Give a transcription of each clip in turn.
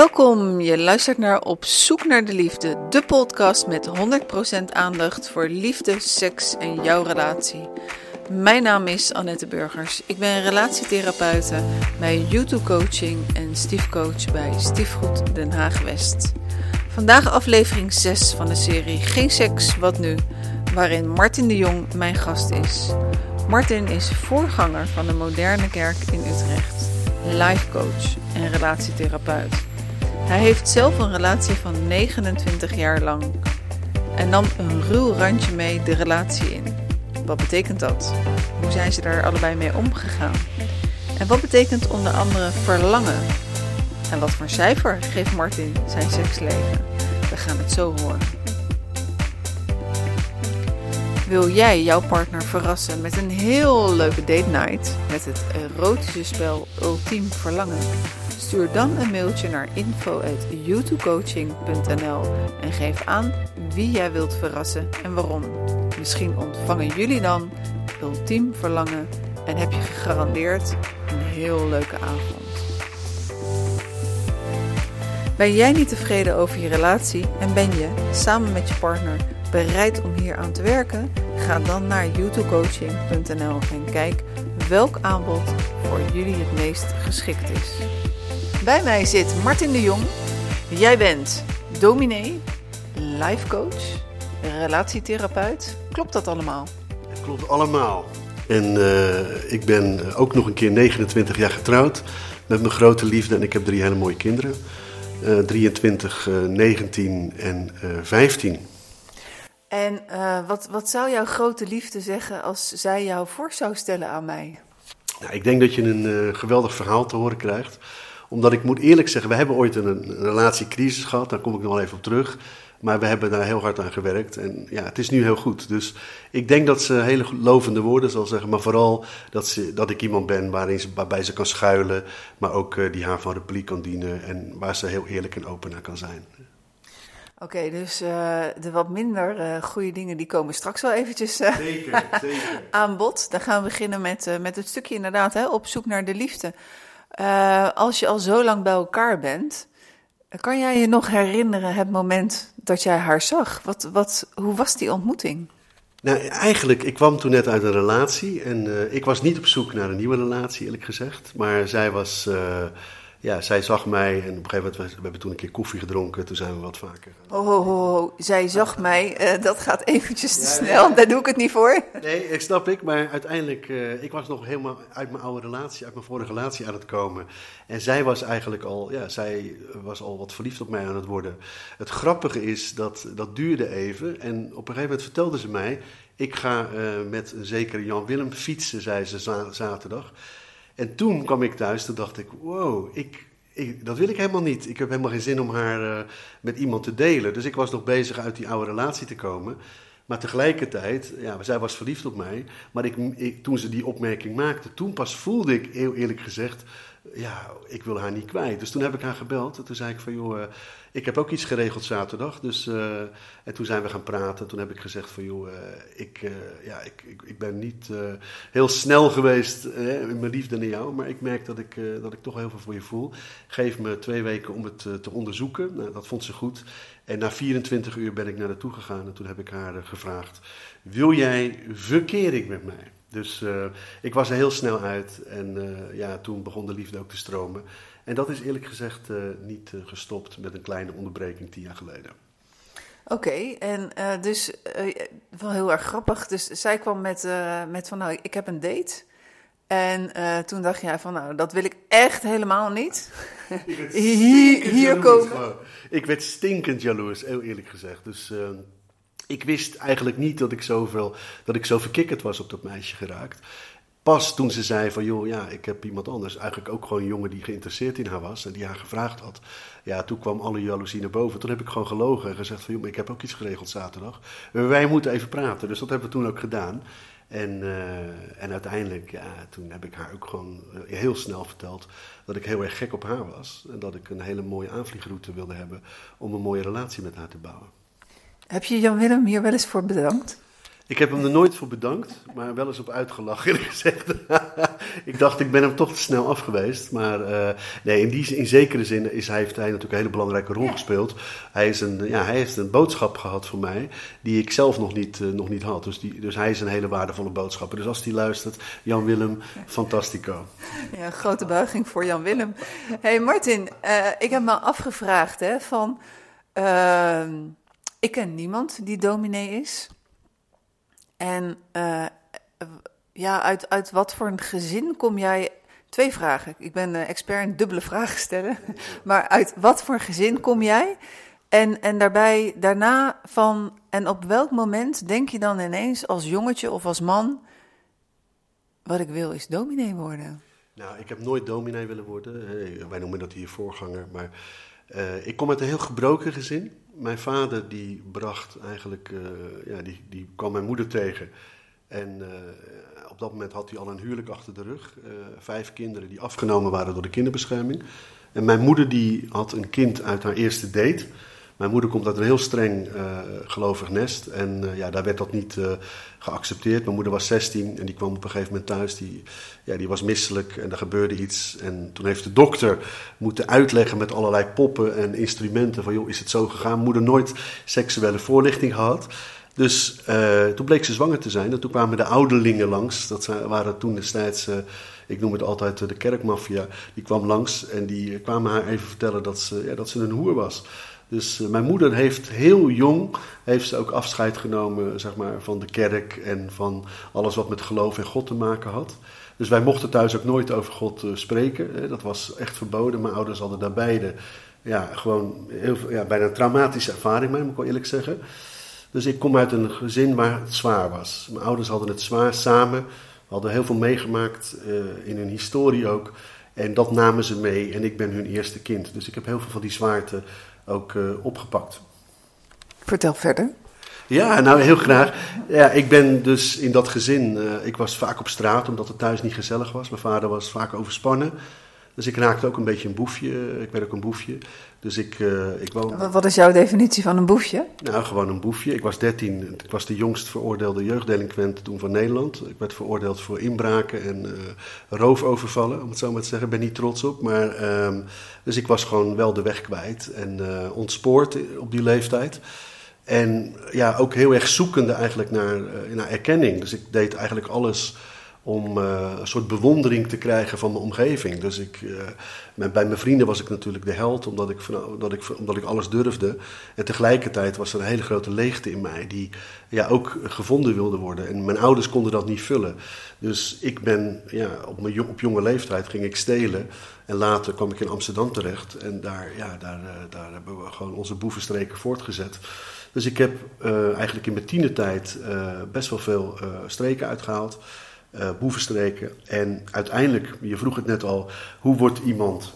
Welkom, je luistert naar Op Zoek naar de Liefde, de podcast met 100% aandacht voor liefde, seks en jouw relatie. Mijn naam is Annette Burgers. Ik ben relatietherapeute bij YouTube Coaching en stiefcoach bij Stiefgoed Den Haag West. Vandaag aflevering 6 van de serie Geen Seks, Wat Nu, waarin Martin de Jong mijn gast is. Martin is voorganger van de Moderne Kerk in Utrecht, life coach en relatietherapeut. Hij heeft zelf een relatie van 29 jaar lang en nam een ruw randje mee de relatie in. Wat betekent dat? Hoe zijn ze daar allebei mee omgegaan? En wat betekent onder andere verlangen? En wat voor cijfer geeft Martin zijn seksleven? We gaan het zo horen. Wil jij jouw partner verrassen met een heel leuke date night met het erotische spel Ultiem Verlangen? Stuur dan een mailtje naar info@youtubecoaching.nl en geef aan wie jij wilt verrassen en waarom. Misschien ontvangen jullie dan ultiem verlangen en heb je gegarandeerd een heel leuke avond. Ben jij niet tevreden over je relatie en ben je samen met je partner bereid om hier aan te werken? Ga dan naar youtubecoaching.nl en kijk welk aanbod voor jullie het meest geschikt is. Bij mij zit Martin de Jong. Jij bent dominee, life coach, relatietherapeut. Klopt dat allemaal? Klopt allemaal. En uh, ik ben ook nog een keer 29 jaar getrouwd met mijn grote liefde. En ik heb drie hele mooie kinderen. Uh, 23, uh, 19 en 15. En wat, wat zou jouw grote liefde zeggen als zij jou voor zou stellen aan mij? Nou, ik denk dat je een geweldig verhaal te horen krijgt. Omdat ik moet eerlijk zeggen, we hebben ooit een, een relatiecrisis gehad, daar kom ik nog wel even op terug. Maar we hebben daar heel hard aan gewerkt en ja, het is nu heel goed. Dus ik denk dat ze hele lovende woorden zal zeggen, maar vooral dat, ze, dat ik iemand ben waarin ze, waarbij ze kan schuilen, maar ook uh, die haar van repliek kan dienen en waar ze heel eerlijk en open naar kan zijn. Oké, okay, dus uh, de wat minder uh, goede dingen die komen straks wel eventjes zeker, zeker. aan bod. Dan gaan we beginnen met, met het stukje inderdaad, hè, op zoek naar de liefde. Als je al zo lang bij elkaar bent, kan jij je nog herinneren het moment dat jij haar zag? Wat, wat, hoe was die ontmoeting? Nou, eigenlijk, ik kwam toen net uit een relatie en ik was niet op zoek naar een nieuwe relatie, eerlijk gezegd. Maar zij was ja, zij zag mij en op een gegeven moment, we hebben toen een keer koffie gedronken, toen zijn we wat vaker. Oh, oh, oh zij zag mij, uh, dat gaat eventjes te ja, snel, nee. daar doe ik het niet voor. Nee, ik snap ik, maar uiteindelijk, uh, ik was nog helemaal uit mijn oude relatie, uit mijn vorige relatie aan het komen. En zij was eigenlijk al, ja, zij was al wat verliefd op mij aan het worden. Het grappige is, dat, dat duurde even en op een gegeven moment vertelde ze mij, ik ga uh, met een zekere Jan Willem fietsen, zei ze zaterdag. En toen kwam ik thuis, toen dacht ik, wow, ik, ik, dat wil ik helemaal niet. Ik heb helemaal geen zin om haar uh, met iemand te delen. Dus ik was nog bezig uit die oude relatie te komen. Maar tegelijkertijd, ja, zij was verliefd op mij. Maar ik, ik, toen ze die opmerking maakte, toen pas voelde ik, heel eerlijk gezegd, ja, ik wil haar niet kwijt. Dus toen heb ik haar gebeld. En toen zei ik van, joh, uh, ik heb ook iets geregeld zaterdag. Dus, uh, en toen zijn we gaan praten. Toen heb ik gezegd van, joh, uh, ik, ja, ik, ik, ik, ben niet heel snel geweest in mijn liefde naar jou. Maar ik merk dat ik, dat ik toch heel veel voor je voel. Geef me twee weken om het te onderzoeken. Nou, dat vond ze goed. En na 24 uur ben ik naar haar toe gegaan. En toen heb ik haar gevraagd, wil jij verkering met mij? Dus uh, ik was er heel snel uit en uh, ja, toen begon de liefde ook te stromen. En dat is eerlijk gezegd uh, niet gestopt met een kleine onderbreking tien jaar geleden. Oké, okay, en dus wel heel erg grappig. Dus zij kwam met, met van nou, ik heb een date. En toen dacht jij van nou, dat wil ik echt helemaal niet. hier, hier komen. Ik werd stinkend jaloers, heel eerlijk gezegd. Dus ik wist eigenlijk niet dat ik, zoveel, dat ik zo verkikkerd was op dat meisje geraakt. Pas toen ze zei van, joh, ja, ik heb iemand anders. Eigenlijk ook gewoon een jongen die geïnteresseerd in haar was en die haar gevraagd had. Ja, toen kwam alle jaloezie naar boven. Toen heb ik gewoon gelogen en gezegd van, joh, ik heb ook iets geregeld zaterdag. Wij moeten even praten. Dus dat hebben we toen ook gedaan. En, uh, en uiteindelijk, ja, toen heb ik haar ook gewoon eh, heel snel verteld dat ik heel erg gek op haar was. En dat ik een hele mooie aanvliegroute wilde hebben om een mooie relatie met haar te bouwen. Heb je Jan Willem hier wel eens voor bedankt? Ik heb hem er nooit voor bedankt, maar wel eens op uitgelachen gezegd. ik dacht, ik ben hem toch te snel af geweest. Maar uh, nee, in, die, in zekere zin is, hij, heeft hij natuurlijk een hele belangrijke rol gespeeld. Hij, is een, ja, hij heeft een boodschap gehad voor mij die ik zelf nog niet, uh, nog niet had. Dus, die, dus hij is een hele waardevolle boodschapper. Dus als hij luistert, Jan Willem, fantastico. Ja, grote buiging voor Jan Willem. hey Martin, uh, ik heb me afgevraagd hè, van... Ik ken niemand die dominee is. En uh, ja, uit, uit wat voor een gezin kom jij? Twee vragen. Ik ben uh, expert in dubbele vragen stellen. Maar uit wat voor gezin kom jij? En, en daarbij daarna van, en op welk moment denk je dan ineens als jongetje of als man, wat ik wil is dominee worden? Nou, ik heb nooit dominee willen worden. Wij noemen dat hier voorganger. Maar uh, ik kom uit een heel gebroken gezin mijn vader die bracht eigenlijk, uh, ja, die, die kwam mijn moeder tegen. En uh, op dat moment had hij al een huwelijk achter de rug. Vijf kinderen die afgenomen waren door de kinderbescherming. En mijn moeder die had een kind uit haar eerste date. Mijn moeder komt uit een heel streng gelovig nest. En ja, daar werd dat niet geaccepteerd. Mijn moeder was 16 en die kwam op een gegeven moment thuis. Die, ja, die was misselijk en er gebeurde iets. En toen heeft de dokter moeten uitleggen met allerlei poppen en instrumenten: van joh, is het zo gegaan? Moeder nooit seksuele voorlichting gehad. Dus toen bleek ze zwanger te zijn. En toen kwamen de ouderlingen langs. Dat waren toen destijds ik noem het altijd de kerkmafia, die kwam langs en die kwamen haar even vertellen dat ze, ja, dat ze een hoer was. Dus uh, mijn moeder heeft heel jong heeft ze ook afscheid genomen zeg maar, van de kerk en van alles wat met geloof en God te maken had. Dus wij mochten thuis ook nooit over God uh, spreken. Hè. Dat was echt verboden. Mijn ouders hadden daar beide ja, gewoon heel, ja, bijna een traumatische ervaring mee, moet ik wel eerlijk zeggen. Dus ik kom uit een gezin waar het zwaar was. Mijn ouders hadden het zwaar samen. We hadden heel veel meegemaakt uh, in hun historie ook. En dat namen ze mee. En ik ben hun eerste kind. Dus ik heb heel veel van die zwaarte ook uh, opgepakt. Vertel verder. Ja, nou heel graag. Ja, ik ben dus in dat gezin, uh, ik was vaak op straat omdat het thuis niet gezellig was. Mijn vader was vaak overspannen. Dus ik raakte ook een beetje een boefje. Ik werd ook een boefje. Dus ik, uh, ik woon... Wat is jouw definitie van een boefje? Nou, gewoon een boefje. Ik was 13. Ik was de jongst veroordeelde jeugddelinquent toen van Nederland. Ik werd veroordeeld voor inbraken en uh, roofovervallen, om het zo maar te zeggen. Ik ben niet trots op. Maar, uh, dus ik was gewoon wel de weg kwijt en uh, ontspoord op die leeftijd. En ja, ook heel erg zoekende eigenlijk naar, naar erkenning. Dus ik deed eigenlijk alles om uh, een soort bewondering te krijgen van mijn omgeving. Dus ik, met, bij mijn vrienden was ik natuurlijk de held, omdat ik, omdat, ik, omdat ik alles durfde. En tegelijkertijd was er een hele grote leegte in mij, die ja, ook gevonden wilde worden. En mijn ouders konden dat niet vullen. Dus ik ben, ja, op, mijn, op jonge leeftijd ging ik stelen. En later kwam ik in Amsterdam terecht. En daar, ja, daar, uh, daar hebben we gewoon onze boevenstreken voortgezet. Dus ik heb eigenlijk in mijn tienertijd best wel veel streken uitgehaald uh, boevenstreken. En uiteindelijk, je vroeg het net al, hoe wordt iemand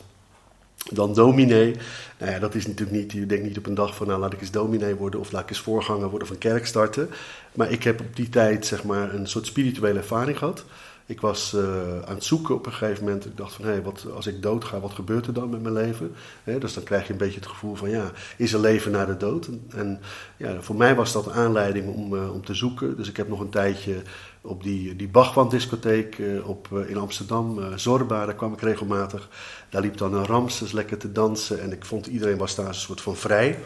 dan dominee? Nou ja, dat is natuurlijk niet, je denkt niet op een dag van nou laat ik eens dominee worden of laat ik eens voorganger worden een kerk starten. Maar ik heb op die tijd zeg maar een soort spirituele ervaring gehad. Ik was uh, aan het zoeken op een gegeven moment. Ik dacht van, hé, wat, als ik dood ga, wat gebeurt er dan met mijn leven? Dus dan krijg je een beetje het gevoel van, ja, is er leven na de dood? En, en ja, voor mij was dat een aanleiding om, uh, om te zoeken. Dus ik heb nog een tijdje op die, die Bachwand-discotheek uh, op, in Amsterdam, Zorba, daar kwam ik regelmatig. Daar liep dan een Ramses lekker te dansen en ik vond iedereen was daar een soort van vrij.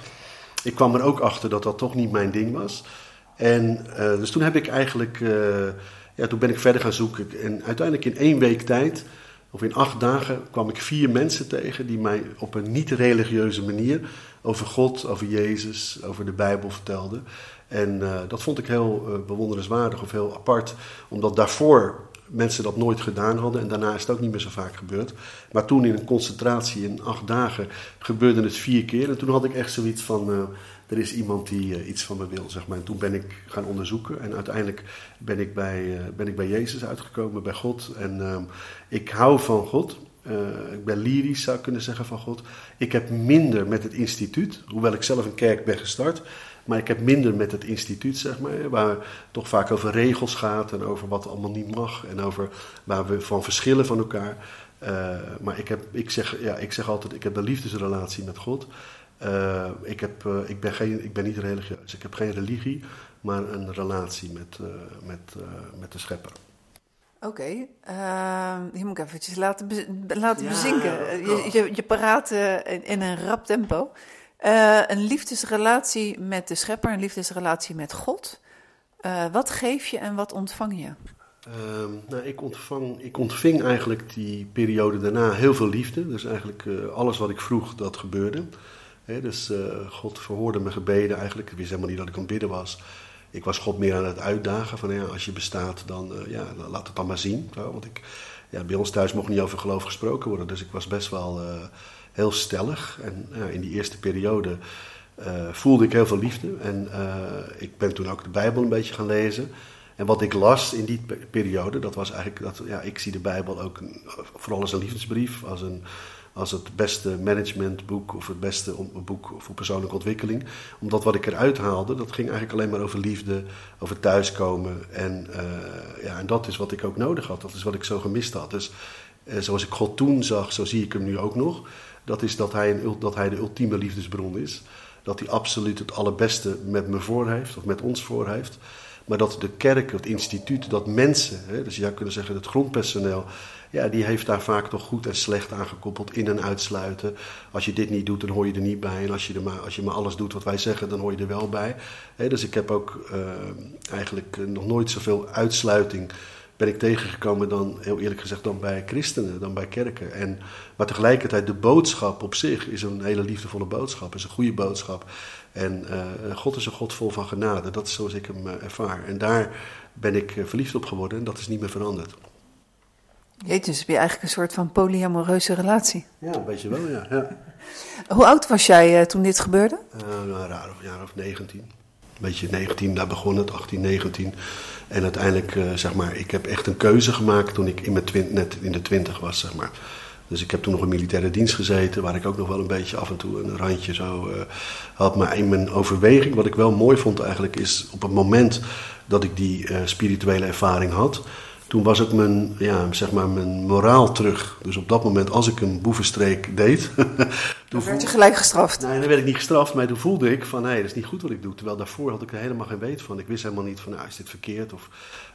Ik kwam er ook achter dat dat toch niet mijn ding was. En dus toen heb ik eigenlijk ja, toen ben ik verder gaan zoeken. En uiteindelijk in één week tijd, of in acht dagen, kwam ik vier mensen tegen die mij op een niet-religieuze manier over God, over Jezus, over de Bijbel vertelden. En uh, dat vond ik heel uh, bewonderenswaardig of heel apart, omdat daarvoor mensen dat nooit gedaan hadden en daarna is het ook niet meer zo vaak gebeurd. Maar toen in een concentratie in acht dagen gebeurde het vier keer. En toen had ik echt zoiets van, uh, er is iemand die iets van me wil, zeg maar. En toen ben ik gaan onderzoeken en uiteindelijk ben ik bij, ben ik bij Jezus uitgekomen, bij God. En uh, ik hou van God. ik ben lyrisch, zou ik kunnen zeggen, van God. Ik heb minder met het instituut, hoewel ik zelf een kerk ben gestart. Maar ik heb minder met het instituut, zeg maar, waar toch vaak over regels gaat en over wat allemaal niet mag en over waar we van verschillen van elkaar. maar ik, heb, ik, zeg, ja, ik zeg altijd, ik heb een liefdesrelatie met God. ik, heb, ik, ben geen, ik ben niet religieus. Ik heb geen religie, maar een relatie met, met, met de schepper. Oké, okay, uh, hier moet ik eventjes laten, laten bezinken. Je, je, je paraat in een rap tempo. Uh, een liefdesrelatie met de schepper, een liefdesrelatie met God. Uh, wat geef je en wat ontvang je? Uh, nou, ik, ontvang, ik ontving eigenlijk die periode daarna heel veel liefde. Dus eigenlijk uh, alles wat ik vroeg, dat gebeurde. Dus God verhoorde mijn gebeden eigenlijk. Ik wist helemaal niet dat ik aan het bidden was. Ik was God meer aan het uitdagen van ja, als je bestaat, dan ja, laat het dan maar zien. Want ik, ja, bij ons thuis mocht niet over geloof gesproken worden. Dus ik was best wel heel stellig. En in die eerste periode uh, voelde ik heel veel liefde. En uh, ik ben toen ook de Bijbel een beetje gaan lezen. En wat ik las in die periode, dat was eigenlijk dat ja, ik zie de Bijbel ook vooral als een liefdesbrief, als, een, als het beste managementboek of het beste boek voor persoonlijke ontwikkeling. Omdat wat ik eruit haalde, dat ging eigenlijk alleen maar over liefde, over thuiskomen. En, ja, en dat is wat ik ook nodig had, dat is wat ik zo gemist had. Dus zoals ik God toen zag, zo zie ik hem nu ook nog dat is dat hij, een, dat hij de ultieme liefdesbron is. Dat hij absoluut het allerbeste met me voor heeft, of met ons voor heeft. Maar dat de kerk, het instituut, dat mensen, hè, dus je zou kunnen zeggen het grondpersoneel, ja, die heeft daar vaak toch goed en slecht aan gekoppeld, in- en uitsluiten. Als je dit niet doet, dan hoor je er niet bij. En als je, er maar, als je maar alles doet wat wij zeggen, dan hoor je er wel bij. dus ik heb ook uh, eigenlijk nog nooit zoveel uitsluiting ben ik tegengekomen dan, heel eerlijk gezegd, dan bij christenen, dan bij kerken. En, maar tegelijkertijd, de boodschap op zich is een hele liefdevolle boodschap, is een goede boodschap. En uh, God is een God vol van genade, dat is zoals ik hem uh, ervaar. En daar ben ik uh, verliefd op geworden en dat is niet meer veranderd. Jeetje, dus heb je eigenlijk een soort van polyamoreuze relatie? Ja, een beetje wel, ja. ja. Hoe oud was jij toen dit gebeurde? nou, een jaar of 19. Beetje 19, daar begon het, 18, 19. En uiteindelijk, uh, zeg maar, ik heb echt een keuze gemaakt toen ik in mijn twint, net in de twintig was, zeg maar. Dus ik heb toen nog een militaire dienst gezeten, waar ik ook nog wel een beetje af en toe een randje zo uh, had. Maar in mijn overweging, wat ik wel mooi vond eigenlijk, is op het moment dat ik die uh, spirituele ervaring had, toen was ook mijn, ja, zeg maar mijn moraal terug. Dus op dat moment, als ik een boevenstreek deed. toen werd je gelijk gestraft? Nee, dan werd ik niet gestraft, maar toen voelde ik van hé, dat is niet goed wat ik doe. Terwijl daarvoor had ik er helemaal geen weet van. Ik wist helemaal niet van, nou, is dit verkeerd? Of,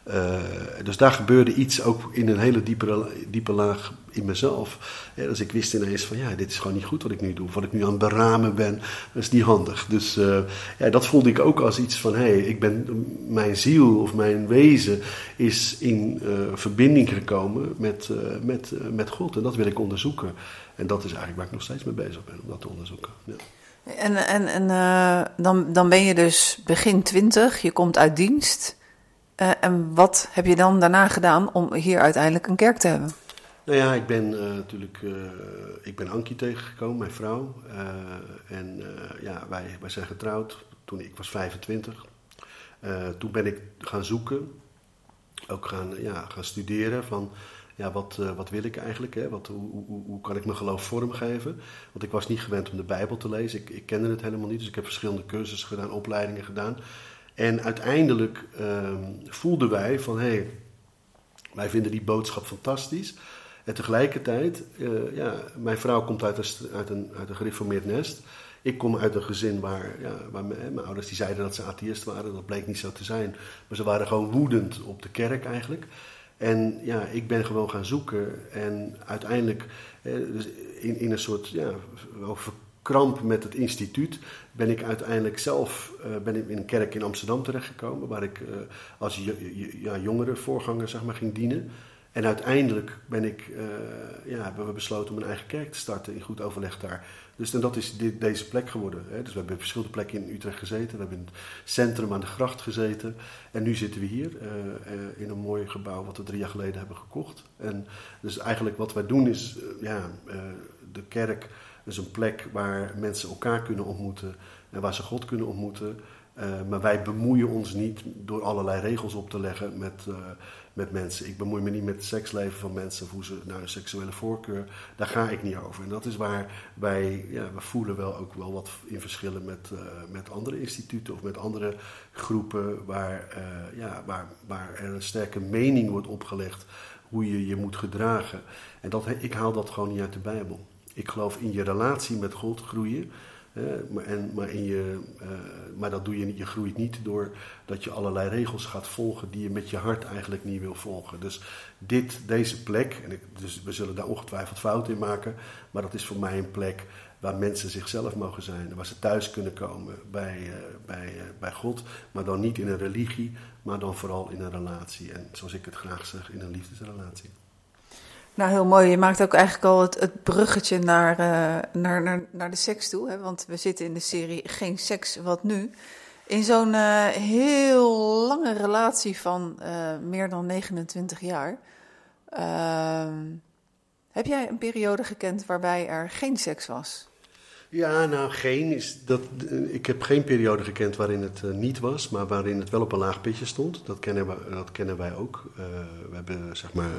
uh, dus daar gebeurde iets ook in een hele diepe, diepe laag in mezelf. Ja, dus ik wist ineens van, ja, dit is gewoon niet goed wat ik nu doe. Wat ik nu aan het beramen ben, dat is niet handig. Dus uh, ja, dat voelde ik ook als iets van, hé, hey, ik ben, mijn ziel of mijn wezen is in verbinding gekomen met, met, met God. En dat wil ik onderzoeken. En dat is eigenlijk waar ik nog steeds mee bezig ben, om dat te onderzoeken. Ja. En, en, en dan, dan ben je dus begin twintig, je komt uit dienst. Uh, en wat heb je dan daarna gedaan om hier uiteindelijk een kerk te hebben? Nou ja, ik ben uh, natuurlijk, ik ben Ankie tegengekomen, mijn vrouw. en ja, wij, wij zijn getrouwd toen ik was 25. toen ben ik gaan zoeken, ook gaan, ja, gaan studeren van ja, wat, uh, wat wil ik eigenlijk? Hè? Wat, hoe, hoe, hoe, kan ik mijn geloof vormgeven? Want ik was niet gewend om de Bijbel te lezen. Ik, ik kende het helemaal niet. Dus ik heb verschillende cursussen gedaan, opleidingen gedaan. En uiteindelijk uh, voelden wij van hé, hey, wij vinden die boodschap fantastisch. En tegelijkertijd, uh, ja, mijn vrouw komt uit een, uit, een, uit een gereformeerd nest. Ik kom uit een gezin waar, ja, waar mijn, mijn, ouders die zeiden dat ze atheïst waren. Dat bleek niet zo te zijn. Maar ze waren gewoon woedend op de kerk eigenlijk. En ja, ik ben gewoon gaan zoeken en uiteindelijk eh, dus in, in een soort ja, verkramp met het instituut ben ik uiteindelijk zelf uh, ben ik in een kerk in Amsterdam terechtgekomen waar ik uh, als ja, jongere voorganger zeg maar, ging dienen. En uiteindelijk ben ik, uh, ja, hebben we besloten om een eigen kerk te starten in goed overleg daar. Dus en dat is dit, deze plek geworden. Hè. Dus we hebben verschillende plekken in Utrecht gezeten. We hebben in het centrum aan de gracht gezeten. En nu zitten we hier in een mooi gebouw wat we drie jaar geleden hebben gekocht. En dus eigenlijk wat wij doen is, ja, de kerk is een plek waar mensen elkaar kunnen ontmoeten. En waar ze God kunnen ontmoeten. maar wij bemoeien ons niet door allerlei regels op te leggen met met mensen. Ik bemoei me niet met het seksleven van mensen of hoe ze naar een seksuele voorkeur. Daar ga ik niet over. En dat is waar wij, ja, we voelen wel ook wel wat in verschillen met, uh, met andere instituten of met andere groepen waar, ja, waar, waar er een sterke mening wordt opgelegd hoe je je moet gedragen. En dat, ik haal dat gewoon niet uit de Bijbel. Ik geloof in je relatie met God groeien. maar, en, maar, in je, uh, maar dat doe je niet. Je groeit niet door dat je allerlei regels gaat volgen die je met je hart eigenlijk niet wil volgen. Dus dit, deze plek, en dus we zullen daar ongetwijfeld fouten in maken, maar dat is voor mij een plek waar mensen zichzelf mogen zijn, waar ze thuis kunnen komen bij, uh, bij, uh, bij God, maar dan niet in een religie, maar dan vooral in een relatie. En zoals ik het graag zeg, in een liefdesrelatie. Nou, heel mooi. Je maakt ook eigenlijk al het, het bruggetje naar, uh, naar, naar, naar de seks toe. Hè? Want we zitten in de serie Geen seks, wat nu? In zo'n uh, heel lange relatie van uh, meer dan 29 jaar. Ehm, heb jij een periode gekend waarbij er geen seks was? Ja, nou, geen is dat. Ik heb geen periode gekend waarin het uh, niet was, maar waarin het wel op een laag pitje stond. Dat kennen, we, dat kennen wij ook. Uh, we hebben, zeg maar,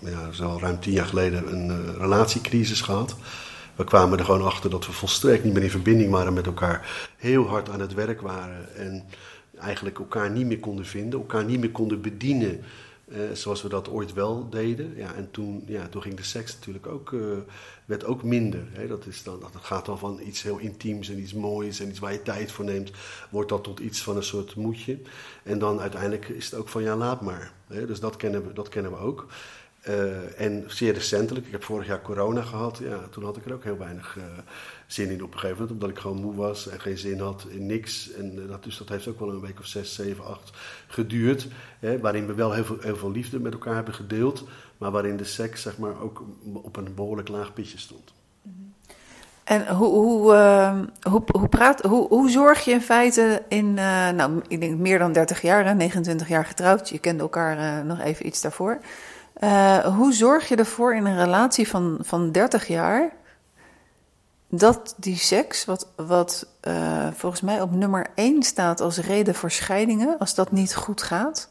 ja, zo ruim tien jaar geleden een relatiecrisis gehad. We kwamen er gewoon achter dat we volstrekt niet meer in verbinding waren met elkaar. Heel hard aan het werk waren en eigenlijk elkaar niet meer konden vinden, elkaar niet meer konden bedienen. Uh, zoals we dat ooit wel deden. Ja, en toen, ja, toen ging de seks natuurlijk ook, uh, werd ook minder. Hè. Dat, is dan, dat gaat dan van iets heel intiems en iets moois en iets waar je tijd voor neemt, wordt dat tot iets van een soort moedje. En dan uiteindelijk is het ook van ja, laat maar. Hè. Dus dat kennen we, dat kennen we ook. Uh, en zeer recentelijk, ik heb vorig jaar corona gehad, ja, toen had ik er ook heel weinig zin in op een gegeven moment, omdat ik gewoon moe was en geen zin had in niks. En dat, dus dat heeft ook wel een week of zes, zeven, acht geduurd, hè, waarin we wel heel veel, heel veel liefde met elkaar hebben gedeeld, maar waarin de seks zeg maar ook op een behoorlijk laag pitje stond. En hoe, hoe, uh, hoe, hoe, praat, hoe, hoe zorg je in feite in, uh, nou, ik denk meer dan 30 jaar, hè, 29 jaar getrouwd, je kende elkaar uh, nog even iets daarvoor. Hoe zorg je ervoor in een relatie van, van 30 jaar dat die seks, wat, wat uh, volgens mij op nummer 1 staat als reden voor scheidingen, als dat niet goed gaat,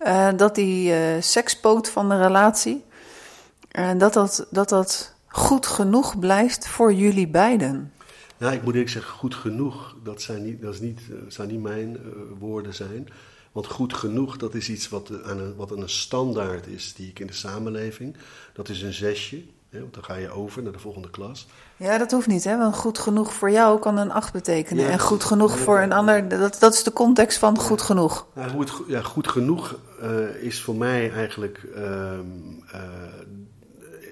uh, dat die uh, sekspoot van de relatie, dat, dat, dat dat goed genoeg blijft voor jullie beiden. Ja, ik moet eerlijk zeggen, goed genoeg, dat, zijn niet, dat is niet, zou niet mijn woorden zijn. Want goed genoeg, dat is iets wat, aan een, wat een standaard is die ik in de samenleving, dat is een zesje. Hè, want dan ga je over naar de volgende klas. Ja, dat hoeft niet, hè? Want goed genoeg voor jou kan een acht betekenen. Ja, en goed genoeg voor een ander, dat, dat is de context van goed genoeg. Nou, goed, ja, goed genoeg uh, is voor mij eigenlijk. Uh,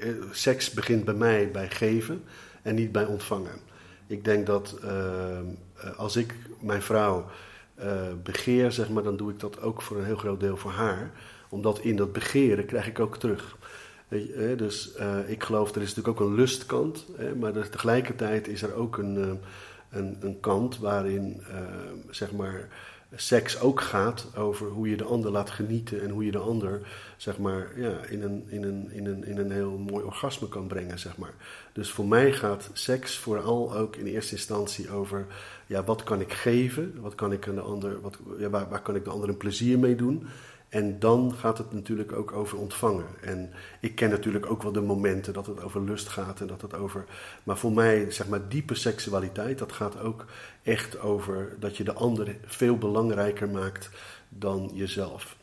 uh, seks begint bij mij bij geven en niet bij ontvangen. Ik denk dat als ik mijn vrouw begeer, zeg maar, dan doe ik dat ook voor een heel groot deel voor haar. Omdat in dat begeren krijg ik ook terug. Dus uh, ik geloof, er is natuurlijk ook een lustkant, hè, maar er, tegelijkertijd is er ook een, uh, een, een, kant waarin uh, zeg maar, seks ook gaat over hoe je de ander laat genieten en hoe je de ander zeg maar, ja, in, een, in, een, in, een, in een heel mooi orgasme kan brengen. Zeg maar. Dus voor mij gaat seks vooral ook in eerste instantie over ja, wat kan ik geven, wat kan ik aan de ander, wat, ja, waar kan ik de ander een plezier mee doen. En dan gaat het natuurlijk ook over ontvangen. En ik ken natuurlijk ook wel de momenten dat het over lust gaat en dat het over. Maar voor mij, zeg maar, diepe seksualiteit, dat gaat ook echt over dat je de ander veel belangrijker maakt dan jezelf.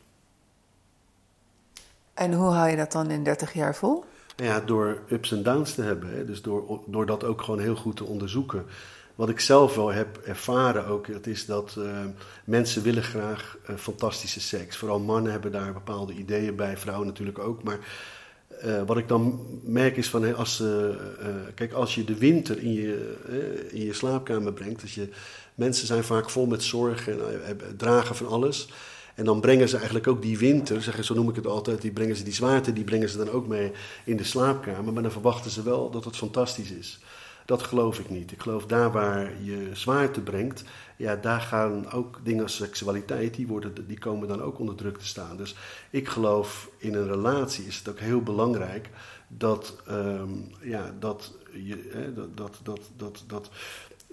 En hoe hou je dat dan in 30 jaar vol? Ja, door ups en downs te hebben. Hè. Dus door, door dat ook gewoon heel goed te onderzoeken. Wat ik zelf wel heb ervaren ook, dat is dat uh, mensen willen graag uh, fantastische seks. Vooral mannen hebben daar bepaalde ideeën bij, vrouwen natuurlijk ook. Maar uh, wat ik dan merk is van, als, kijk, als je de winter in je, in je slaapkamer brengt, dus je, mensen zijn vaak vol met zorgen en dragen van alles. En dan brengen ze eigenlijk ook die winter, zeg, zo noem ik het altijd, die brengen ze die zwaarte, die brengen ze dan ook mee in de slaapkamer. Maar dan verwachten ze wel dat het fantastisch is. Dat geloof ik niet. Ik geloof daar waar je zwaarte brengt, ja, daar gaan ook dingen als seksualiteit, die, worden, die komen dan ook onder druk te staan. Dus ik geloof in een relatie is het ook heel belangrijk dat, um, ja, dat, je, hè, dat, dat, dat, dat, dat,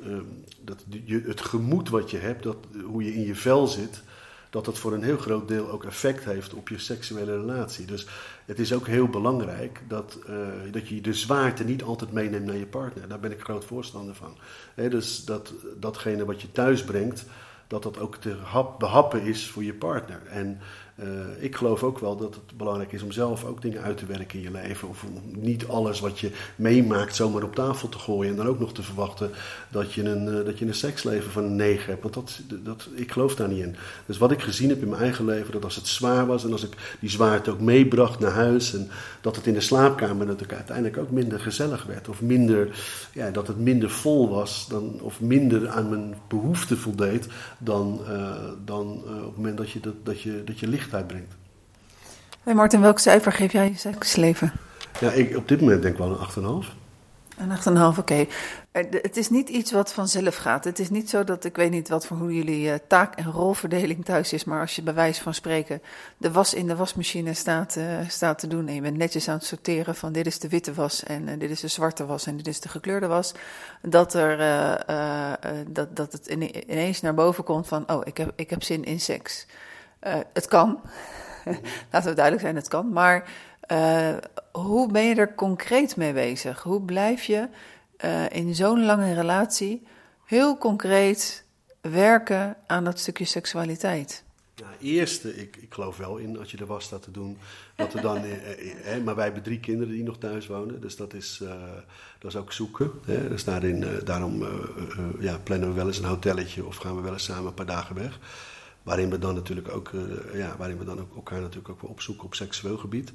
um, dat je, het gemoed wat je hebt, dat, hoe je in je vel zit, dat dat voor een heel groot deel ook effect heeft op je seksuele relatie. Dus het is ook heel belangrijk dat, uh, dat je de zwaarte niet altijd meeneemt naar je partner. Daar ben ik groot voorstander van. Dus dat datgene wat je thuis brengt, dat dat ook te hap, behappen is voor je partner. En ik geloof ook wel dat het belangrijk is om zelf ook dingen uit te werken in je leven. Of om niet alles wat je meemaakt zomaar op tafel te gooien. En dan ook nog te verwachten dat je een, dat je een seksleven van een negen hebt. Want dat, dat, ik geloof daar niet in. Dus wat ik gezien heb in mijn eigen leven, dat als het zwaar was en als ik die zwaarte ook meebracht naar huis. En dat het in de slaapkamer dat uiteindelijk ook minder gezellig werd. Of minder, ja, dat het minder vol was. Dan, of minder aan mijn behoeften voldeed dan, uh, dan op het moment dat je, dat, dat, je, dat je licht uitbrengt. Hey Martin, welk cijfer geef jij je seksleven? Ja, ik, op dit moment denk ik wel een 8,5. Een 8,5, oké. Het is niet iets wat vanzelf gaat. Het is niet zo dat, ik weet niet wat voor hoe jullie uh, taak- en rolverdeling thuis is, maar als je bij wijze van spreken de was in de wasmachine staat, uh, staat te doen en je bent netjes aan het sorteren van dit is de witte was en uh, dit is de zwarte was en dit is de gekleurde was, dat, er, dat, dat het ineens naar boven komt van, oh, ik heb, ik heb zin in seks. Het kan, laten we duidelijk zijn, het kan, maar hoe ben je er concreet mee bezig? Hoe blijf je uh, in zo'n lange relatie heel concreet werken aan dat stukje seksualiteit? Nou, eerste, ik, ik geloof wel in als je de was staat te doen, dat er dan, eh, eh, maar wij hebben drie kinderen die nog thuis wonen, dus dat is, dat is ook zoeken. Hè? Dus daarin, daarom ja, plannen we wel eens een hotelletje of gaan we wel eens samen een paar dagen weg. Waarin we dan natuurlijk ook, ja, waarin we dan ook elkaar natuurlijk ook wel opzoeken op seksueel gebied.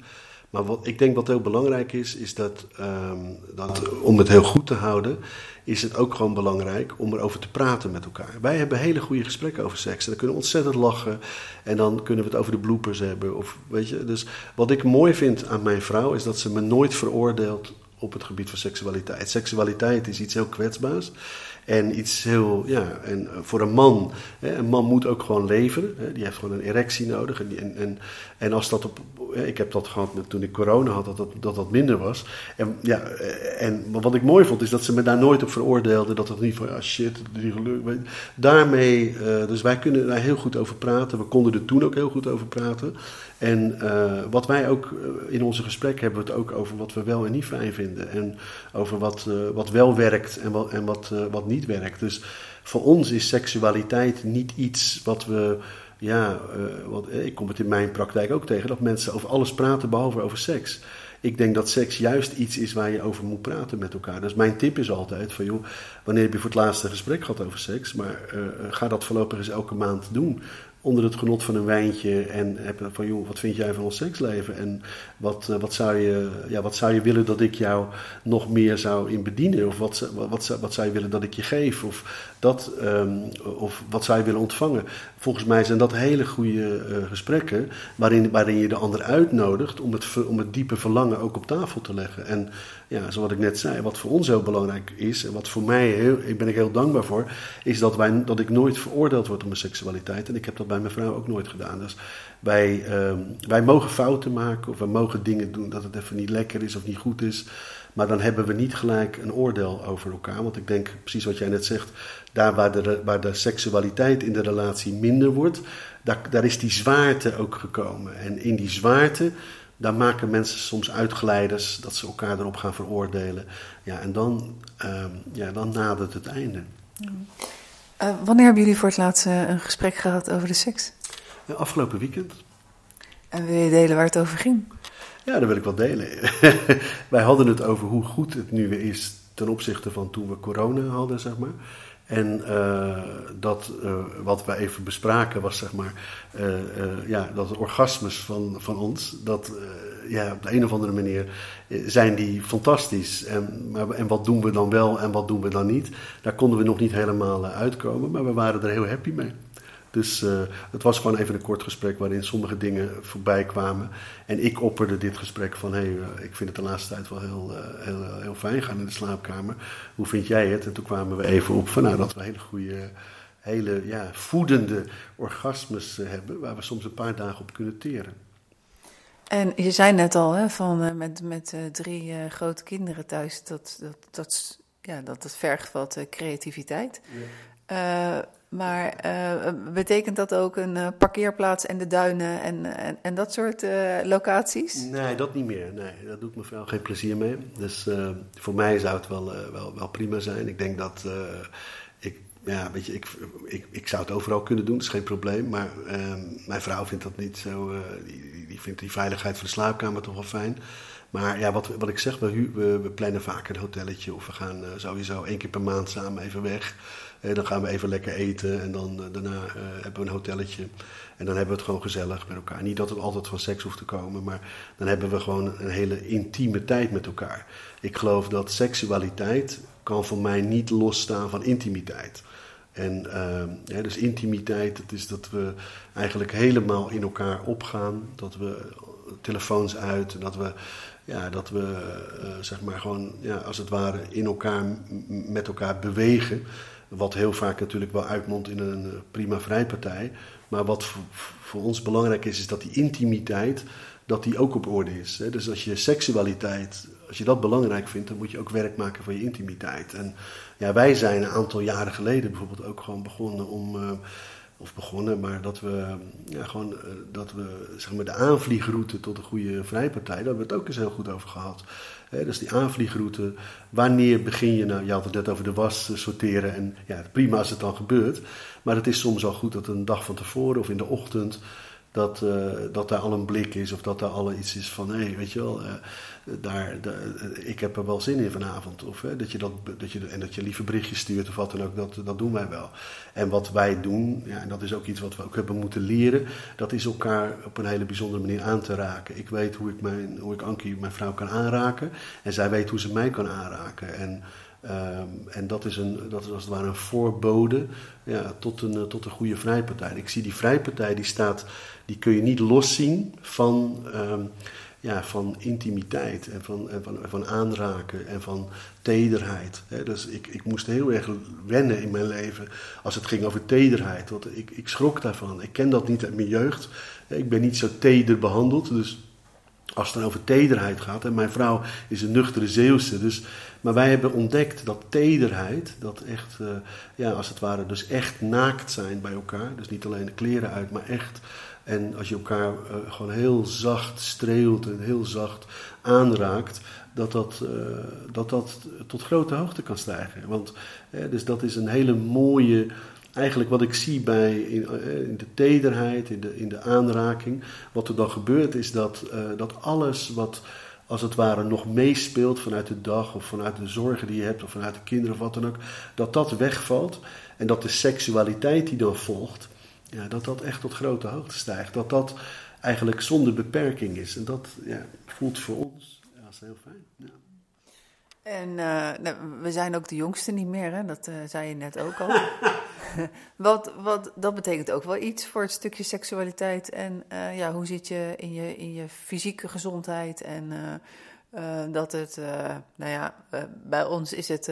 Maar wat ik denk wat heel belangrijk is, is dat, um, dat om het heel goed te houden, is het ook gewoon belangrijk om erover te praten met elkaar. Wij hebben hele goede gesprekken over seks. En dan kunnen we ontzettend lachen. En dan kunnen we het over de bloepers hebben. Of, weet je, dus wat ik mooi vind aan mijn vrouw is dat ze me nooit veroordeelt op het gebied van seksualiteit. Seksualiteit is iets heel kwetsbaars. En iets heel, ja, en voor een man, hè, een man moet ook gewoon leven. Hè, die heeft gewoon een erectie nodig. En, en, en als dat op, ik heb dat gehad met, toen ik corona had, dat dat, minder was. En, ja, en wat ik mooi vond, is dat ze me daar nooit op veroordeelde. Dat het niet van, ja shit, niet gelukt. Daarmee, uh, dus wij kunnen daar heel goed over praten. We konden er toen ook heel goed over praten. En uh, wat wij ook uh, in onze gesprekken hebben we het ook over wat we wel en niet fijn vinden. En over wat, wat wel werkt en wat, en wat, wat niet werkt. Dus voor ons is seksualiteit niet iets wat we. Ja, wat, ik kom het in mijn praktijk ook tegen dat mensen over alles praten behalve over seks. Ik denk dat seks juist iets is waar je over moet praten met elkaar. Dus mijn tip is altijd van joh, wanneer heb je voor het laatste gesprek gehad over seks? Maar ga dat voorlopig eens elke maand doen onder het genot van een wijntje en heb van joh, wat vind jij van ons seksleven en wat, uh, wat, zou je, ja, wat zou je willen dat ik jou nog meer zou in bedienen of wat, wat, wat, wat zou je willen dat ik je geef of, dat, um, of wat zou je willen ontvangen. Volgens mij zijn dat hele goede uh, gesprekken waarin, waarin je de ander uitnodigt om het, om het diepe verlangen ook op tafel te leggen. En ja, zoals ik net zei, wat voor ons heel belangrijk is en wat voor mij, heel, ik ben ik heel dankbaar voor, is dat, wij, dat ik nooit veroordeeld word op mijn seksualiteit. En ik heb dat bij mijn vrouw ook nooit gedaan. Dus wij, uh, wij mogen fouten maken of we mogen dingen doen dat het even niet lekker is of niet goed is. Maar dan hebben we niet gelijk een oordeel over elkaar. Want ik denk, precies wat jij net zegt, daar waar de, waar de seksualiteit in de relatie minder wordt, daar, daar is die zwaarte ook gekomen. En in die zwaarte daar maken mensen soms uitglijders dat ze elkaar erop gaan veroordelen. Ja, en dan, uh, ja, dan nadert het einde. Uh, wanneer hebben jullie voor het laatst uh, een gesprek gehad over de seks? afgelopen weekend. En wil je delen waar het over ging? Ja, dat wil ik wel delen. Wij hadden het over hoe goed het nu weer is ten opzichte van toen we corona hadden, zeg maar. En uh, dat uh, wat we even bespraken was zeg maar, uh, ja, dat orgasmes van, van ons, dat ja, op de een of andere manier zijn die fantastisch. En, maar, en wat doen we dan wel en wat doen we dan niet? Daar konden we nog niet helemaal uitkomen, maar we waren er heel happy mee. Dus uh, het was gewoon even een kort gesprek waarin sommige dingen voorbij kwamen. En ik opperde dit gesprek van: hé, hey, uh, ik vind het de laatste tijd wel heel, uh, heel, heel fijn gaan in de slaapkamer. Hoe vind jij het? En toen kwamen we even op van nou, dat we hele goede, hele ja, voedende orgasmes hebben, waar we soms een paar dagen op kunnen teren. En je zei net al, hè, van, met, met drie grote kinderen thuis, dat, dat, dat, ja, dat, dat vergt wat creativiteit. Ja. Maar uh, betekent dat ook een uh, parkeerplaats en de duinen en, en, en dat soort uh, locaties? Nee, dat niet meer. Nee, dat doet mevrouw geen plezier mee. Dus voor mij zou het wel, wel, wel prima zijn. Ik denk dat ik, ja, weet je, ik, ik, ik zou het overal kunnen doen, dat is geen probleem. Maar ehm, mijn vrouw vindt dat niet zo. die, die vindt die veiligheid van de slaapkamer toch wel fijn. Maar ja, wat, wat ik zeg, we, we, we plannen vaak een hotelletje. Of we gaan sowieso één keer per maand samen even weg. Dan gaan we even lekker eten. En dan daarna hebben we een hotelletje. En dan hebben we het gewoon gezellig met elkaar. Niet dat het altijd van seks hoeft te komen, maar dan hebben we gewoon een hele intieme tijd met elkaar. Ik geloof dat seksualiteit kan voor mij niet losstaan van intimiteit. En ja, dus intimiteit, dat is dat we eigenlijk helemaal in elkaar opgaan. Dat we telefoons uit, dat we, ja, dat we uh, zeg maar gewoon ja, als het ware in elkaar, met elkaar bewegen. Wat heel vaak natuurlijk wel uitmondt in een eh, prima vrijpartij. Maar wat voor, ons belangrijk is, is dat die intimiteit, dat die ook op orde is. Hè? Dus als je seksualiteit, als je dat belangrijk vindt, dan moet je ook werk maken van je intimiteit. En ja, wij zijn een aantal jaren geleden bijvoorbeeld ook gewoon begonnen om... Uh, of begonnen, maar dat we, ja, gewoon, uh, dat we zeg maar, de aanvliegroute tot een goede vrijpartij, daar hebben we het ook eens heel goed over gehad. Dus die aanvliegroute, wanneer begin je nou, je had het net over de was sorteren en ja, prima als het dan gebeurt. Maar het is soms al goed dat een dag van tevoren of in de ochtend dat, uh, dat daar al een blik is of dat daar al iets is van, hé, hey, weet je wel, uh, daar, ik heb er wel zin in vanavond. Of dat je dat, dat je, en dat je liever berichtjes stuurt of wat dan ook, dat, dat doen wij wel. En wat wij doen, ja, en dat is ook iets wat we ook hebben moeten leren, dat is elkaar op een hele bijzondere manier aan te raken. Ik weet hoe ik, mijn, hoe ik Ankie, mijn vrouw, kan aanraken en zij weet hoe ze mij kan aanraken. En Um, en dat is, een, dat is als het ware een voorbode ja, tot, een, tot een goede vrijpartij. Ik zie die vrijpartij, die staat, die kun je niet loszien van, um, ja, van intimiteit en van, en van, van aanraken en van tederheid. Dus ik, ik moest heel erg wennen in mijn leven als het ging over tederheid. Want ik, ik schrok daarvan. Ik ken dat niet uit mijn jeugd. Ik ben niet zo teder behandeld, dus als het dan over tederheid gaat. En mijn vrouw is een nuchtere Zeeuwse. Dus, maar wij hebben ontdekt dat tederheid, dat echt, uh, ja, als het ware, dus echt naakt zijn bij elkaar. Dus niet alleen de kleren uit, maar echt. En als je elkaar uh, gewoon heel zacht streelt en heel zacht aanraakt, dat dat, uh, dat dat tot grote hoogte kan stijgen. Want dus dat is een hele mooie eigenlijk wat ik zie bij, in, eh, in, de tederheid, in de, in de aanraking, wat er dan gebeurt is dat, dat alles wat als het ware nog meespeelt vanuit de dag of vanuit de zorgen die je hebt of vanuit de kinderen of wat dan ook, dat dat wegvalt en dat de seksualiteit die dan volgt, ja, dat dat echt tot grote hoogte stijgt. Dat dat eigenlijk zonder beperking is en dat ja, voelt voor ons ja, dat is heel fijn. Ja. En uh, nou, we zijn ook de jongste niet meer, hè? dat uh, zei je net ook al. wat, wat, dat betekent ook wel iets voor het stukje seksualiteit. En uh, ja, hoe zit je in je, in je fysieke gezondheid? En dat het, nou ja, bij ons is het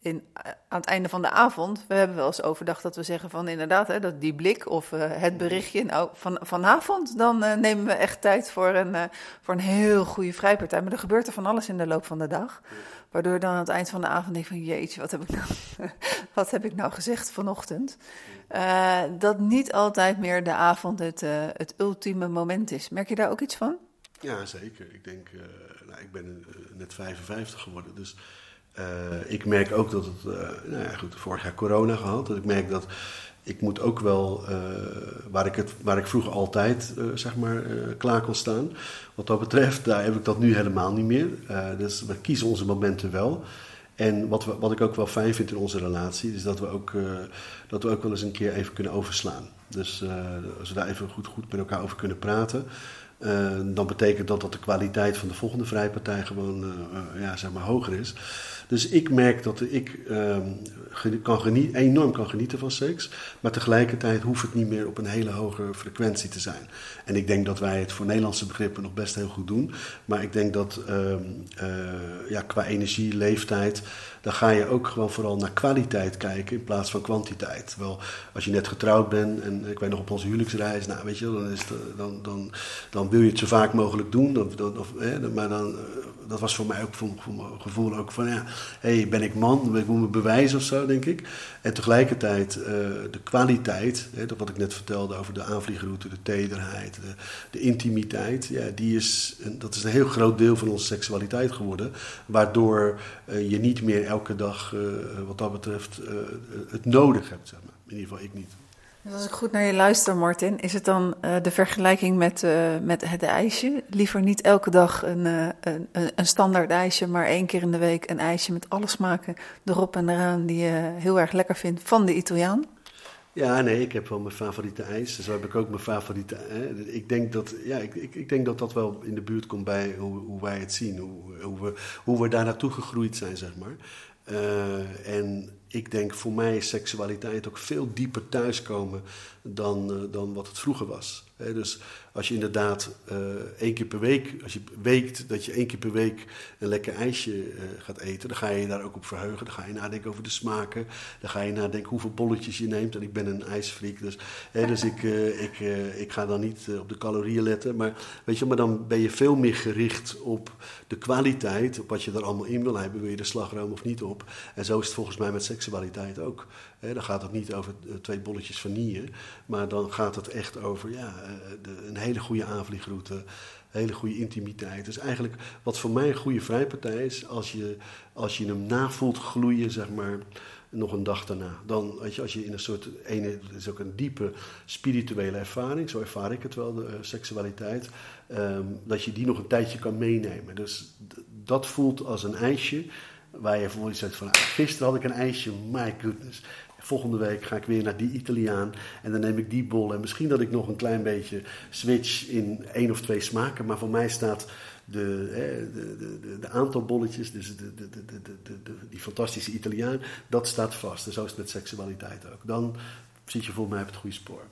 in, aan het einde van de avond, we hebben wel eens overdag dat we zeggen van inderdaad, hè, dat die blik of uh, het berichtje, nou van, vanavond dan uh, nemen we echt tijd voor een, uh, voor een heel goede vrijpartij. Maar er gebeurt er van alles in de loop van de dag, waardoor dan aan het eind van de avond denk van jeetje, wat heb ik nou, wat heb ik nou gezegd vanochtend? dat niet altijd meer de avond het, het ultieme moment is. Merk je daar ook iets van? Ja, zeker. Ik denk, nou, ik ben net 55 geworden, dus ik merk ook dat het, uh, nou ja, goed, vorig jaar corona gehad. Dat ik merk dat ik moet ook wel, uh, waar, ik het, waar ik vroeger altijd zeg maar, klaar kon staan. Wat dat betreft, daar heb ik dat nu helemaal niet meer. dus we kiezen onze momenten wel. En wat, wat ik ook wel fijn vind in onze relatie, is dat we ook, dat we ook wel eens een keer even kunnen overslaan. Dus als we daar even goed, goed met elkaar over kunnen praten. dan betekent dat dat de kwaliteit van de volgende vrijpartij gewoon ja, zeg maar hoger is. Dus ik merk dat ik um, kan enorm kan genieten van seks. Maar tegelijkertijd hoeft het niet meer op een hele hoge frequentie te zijn. En ik denk dat wij het voor Nederlandse begrippen nog best heel goed doen. Maar ik denk dat um, uh, ja, qua energie, leeftijd, dan ga je ook gewoon vooral naar kwaliteit kijken in plaats van kwantiteit. Wel, als je net getrouwd bent en ik weet nog op onze huwelijksreis, nou weet je, dan, is het, dan, dan, dan wil je het zo vaak mogelijk doen. Of, maar dan dat was voor mij ook voor, voor mijn gevoel ook van, ja, hey, ben ik man? Ik moet me bewijzen of zo, denk ik. En tegelijkertijd uh, de kwaliteit, hè, dat wat ik net vertelde over de aanvliegroute, de tederheid, de, intimiteit, ja, die is, dat is een heel groot deel van onze seksualiteit geworden. Waardoor uh, je niet meer elke dag, uh, wat dat betreft, het nodig hebt, zeg maar. In ieder geval ik niet. Dus als ik goed naar je luister, Martin, is het dan uh, de vergelijking met, uh, met het ijsje? Liever niet elke dag een, uh, een, een, standaard ijsje, maar één keer in de week een ijsje met alle smaken erop en eraan die je heel erg lekker vindt van de Italiaan? Ja, nee, ik heb wel mijn favoriete ijs. Zo heb ik ook mijn favoriete. Hè. Ik, denk dat, ja, ik, ik, ik, denk dat dat wel in de buurt komt bij hoe, hoe wij het zien, hoe, hoe, we, hoe we daar naartoe gegroeid zijn, zeg maar. en ik denk voor mij is seksualiteit ook veel dieper thuiskomen dan, uh, dan wat het vroeger was. dus als je inderdaad uh, één keer per week, als je weekt dat je één keer per week een lekker ijsje uh, gaat eten, dan ga je je daar ook op verheugen. Dan ga je nadenken over de smaken. Dan ga je nadenken hoeveel bolletjes je neemt. En ik ben een ijsfreak, dus, dus ik, ik, ik ga dan niet op de calorieën letten. Maar, weet je, maar dan ben je veel meer gericht op de kwaliteit, op wat je er allemaal in wil hebben. Wil je de slagroom of niet op? En zo is het volgens mij met seksualiteit ook. dan gaat het niet over twee bolletjes vanille. Maar dan gaat het echt over ja, eh, de, een hele goede aanvliegroute, hele goede intimiteit. Dus eigenlijk wat voor mij een goede vrijpartij is, als je, als je hem navoelt gloeien, zeg maar, nog een dag daarna. Dan, weet je, als je in een soort, ene, het is ook een diepe spirituele ervaring, zo ervaar ik het wel, de uh, seksualiteit, um, dat je die nog een tijdje kan meenemen. Dus dat voelt als een ijsje, waar je voor zegt van, ah, gisteren had ik een ijsje, my goodness. Volgende week ga ik weer naar die Italiaan en dan neem ik die bol. En misschien dat ik nog een klein beetje switch in één of twee smaken. Maar voor mij staat de, de, de, de aantal bolletjes, dus die fantastische Italiaan, dat staat vast. En zo is het met seksualiteit ook. Dan zit je voor mij op het goede spoor.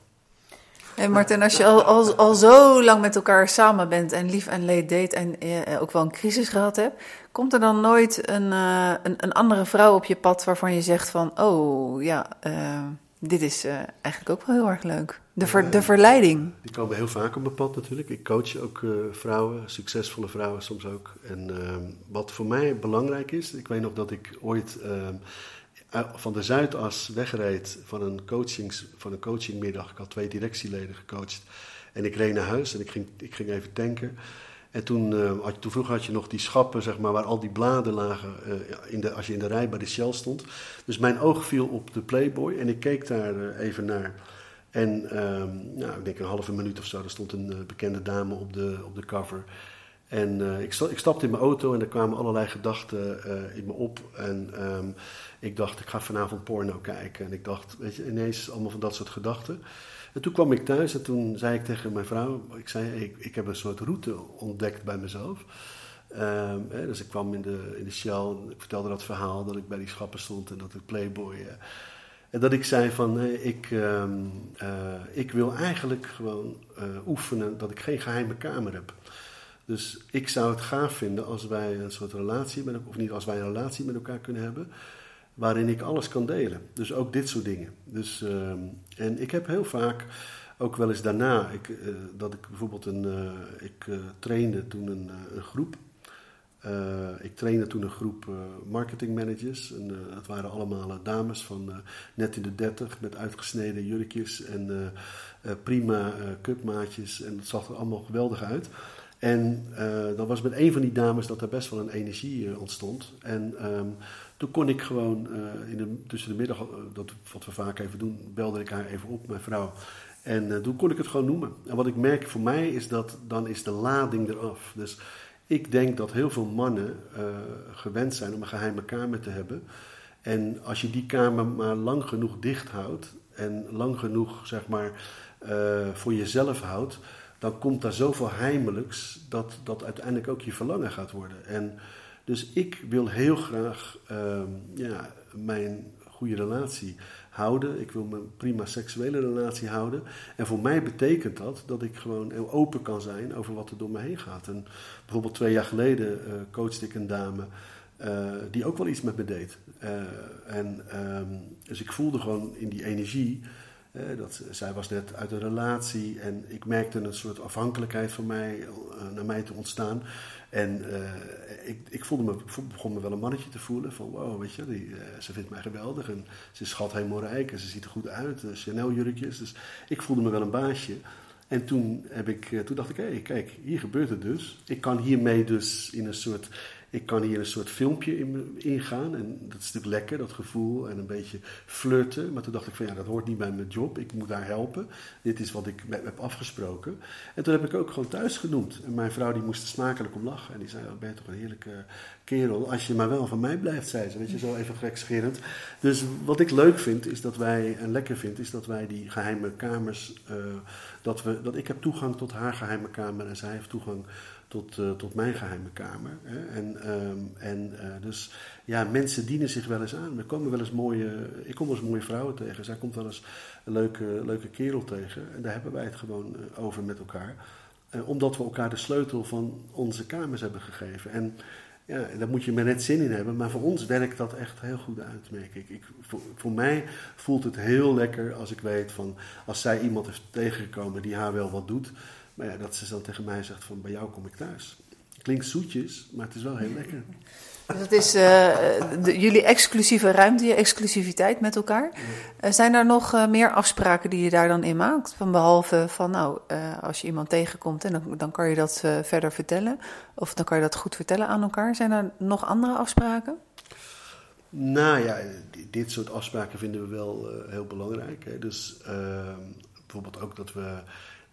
Hey Martin, als je al, al, al zo lang met elkaar samen bent en lief en leed deed en eh, ook wel een crisis gehad hebt, komt er dan nooit een, uh, een, een, andere vrouw op je pad waarvan je zegt van, oh ja, uh, dit is uh, eigenlijk ook wel heel erg leuk. De, ver, de verleiding. Die komen heel vaak op mijn pad natuurlijk. Ik coach ook vrouwen, succesvolle vrouwen soms ook. En ehm, wat voor mij belangrijk is, ik weet nog dat ik ooit ehm, van de Zuidas wegreed van een, coachings, van een coachingmiddag. Ik had twee directieleden gecoacht. En ik reed naar huis en ik ging, ik ging even tanken. En toen, uh, toen vroeger had je nog die schappen, zeg maar, waar al die bladen lagen uh, in de, als je in de rij bij de Shell stond. Dus mijn oog viel op de Playboy en ik keek daar even naar. En um, nou, ik denk een halve minuut of zo, er stond een bekende dame op de, op de cover. En ik, ik, stapte in mijn auto en er kwamen allerlei gedachten in me op. En um, ik dacht, ik ga vanavond porno kijken. En ik dacht, weet je, ineens allemaal van dat soort gedachten. En toen kwam ik thuis en toen zei ik tegen mijn vrouw, ik zei, ik, ik heb een soort route ontdekt bij mezelf. Um, hè, dus ik kwam in de, in de Shell, ik vertelde dat verhaal dat ik bij die schappen stond en dat ik Playboy. Uh, en dat ik zei van, ik, um, uh, ik wil eigenlijk gewoon oefenen dat ik geen geheime kamer heb. Dus ik zou het gaaf vinden als wij een soort relatie met of niet als wij een relatie met elkaar kunnen hebben waarin ik alles kan delen. Dus ook dit soort dingen. Dus, uh, en ik heb heel vaak, ook wel eens daarna, ik, uh, dat ik bijvoorbeeld een, uh, ik uh, trainde toen een, een groep. ik trainde toen een groep marketingmanagers. En het waren allemaal dames van net in de dertig met uitgesneden jurkjes en prima cupmaatjes. En het zag er allemaal geweldig uit. En dan was met een van die dames dat er best wel een energie ontstond. En um, toen kon ik gewoon uh, in tussen de middag, uh, dat, wat we vaak even doen, belde ik haar even op, mijn vrouw. En uh, toen kon ik het gewoon noemen. En wat ik merk voor mij is dat dan is de lading eraf. Dus ik denk dat heel veel mannen gewend zijn om een geheime kamer te hebben. En als je die kamer maar lang genoeg dicht houdt en lang genoeg zeg maar voor jezelf houdt, dan komt daar zoveel heimelijks dat dat uiteindelijk ook je verlangen gaat worden. En dus ik wil heel graag ehm, ja, mijn goede relatie houden. Ik wil mijn prima seksuele relatie houden. En voor mij betekent dat dat ik gewoon open kan zijn over wat er door me heen gaat. En bijvoorbeeld twee jaar geleden uh, coachte ik een dame uh, die ook wel iets met me deed. Uh, en, um, dus ik voelde gewoon in die energie dat, zij was net uit een relatie en ik merkte een soort afhankelijkheid van mij, naar mij te ontstaan. En ik, ik, voelde me, begon me wel een mannetje te voelen van wow, weet je, die, ze vindt mij geweldig en ze is schat helemaal rijk en ze ziet er goed uit, Chanel jurkjes. Dus ik voelde me wel een baasje. En toen, heb ik, eh, toen dacht ik, hé, hey, kijk, hier gebeurt het dus. Ik kan hiermee dus in een soort ik kan hier een soort filmpje in, ingaan. En dat is natuurlijk lekker, dat gevoel. En een beetje flirten. Maar toen dacht ik van ja, dat hoort niet bij mijn job. Ik moet daar helpen. Dit is wat ik heb afgesproken. En toen heb ik ook gewoon thuis genoemd. En mijn vrouw die moest er smakelijk om lachen. En die zei, oh, ben je toch een heerlijke kerel. Als je maar wel van mij blijft, zei ze. Weet je, zo even gekscherend. Dus wat ik leuk vind, is dat wij, en lekker vind, is dat wij die geheime kamers... Uh, dat, we, dat ik heb toegang tot haar geheime kamer en zij heeft toegang tot, uh, tot mijn geheime kamer. Hè. En, um, en uh, dus ja, mensen dienen zich wel eens aan. Er komen wel eens mooie, ik kom wel eens mooie vrouwen tegen. Zij komt wel eens een leuke, leuke kerel tegen. En daar hebben wij het gewoon uh, over met elkaar. omdat we elkaar de sleutel van onze kamers hebben gegeven. En ja, daar moet je maar net zin in hebben. Maar voor ons werkt dat echt heel goed uit, merk ik. ik voor, voor, mij voelt het heel lekker als ik weet van... als zij iemand heeft tegengekomen die haar wel wat doet... Maar ja, dat ze dan tegen mij zegt van bij jou kom ik thuis. Klinkt zoetjes, maar het is wel heel lekker. Dus dat is uh, jullie exclusieve ruimte, je exclusiviteit met elkaar. Uh, zijn er nog uh, meer afspraken die je daar dan in maakt? Van behalve van nou, als je iemand tegenkomt en dan, dan kan je dat verder vertellen. Of dan kan je dat goed vertellen aan elkaar. Zijn er nog andere afspraken? Nou ja, dit soort afspraken vinden we wel heel belangrijk. Hè. Dus ehm, bijvoorbeeld ook dat we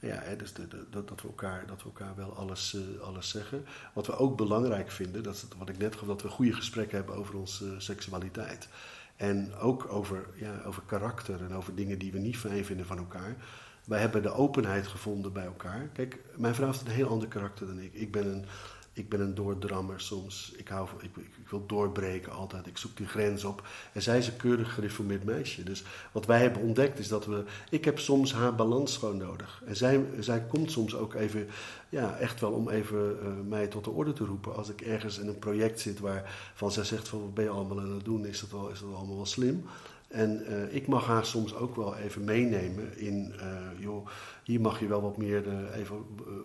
ja, hè, dus de, dat, we elkaar, dat we elkaar wel alles, uh, alles zeggen. Wat we ook belangrijk vinden, dat wat ik net gaf, dat we goede gesprekken hebben over onze uh, seksualiteit. En ook over, ja, over karakter en over dingen die we niet fijn vinden van elkaar. Wij hebben de openheid gevonden bij elkaar. Kijk, mijn vrouw heeft een heel ander karakter dan ik. Ik ben een ik ben een doordrammer soms. Ik, hou, ik, ik, wil doorbreken altijd. Ik zoek die grens op. En zij is een keurig gereformeerd meisje. Dus wat wij hebben ontdekt is dat we... Ik heb soms haar balans gewoon nodig. En zij, zij komt soms ook even... Ja, echt wel om even uh, mij tot de orde te roepen. Als ik ergens in een project zit waarvan zij zegt van... Wat ben je allemaal aan het doen? Is dat, wel, is dat allemaal wel slim? En uh, ik mag haar soms ook wel even meenemen in, uh, joh, hier mag je wel wat meer, uh, even,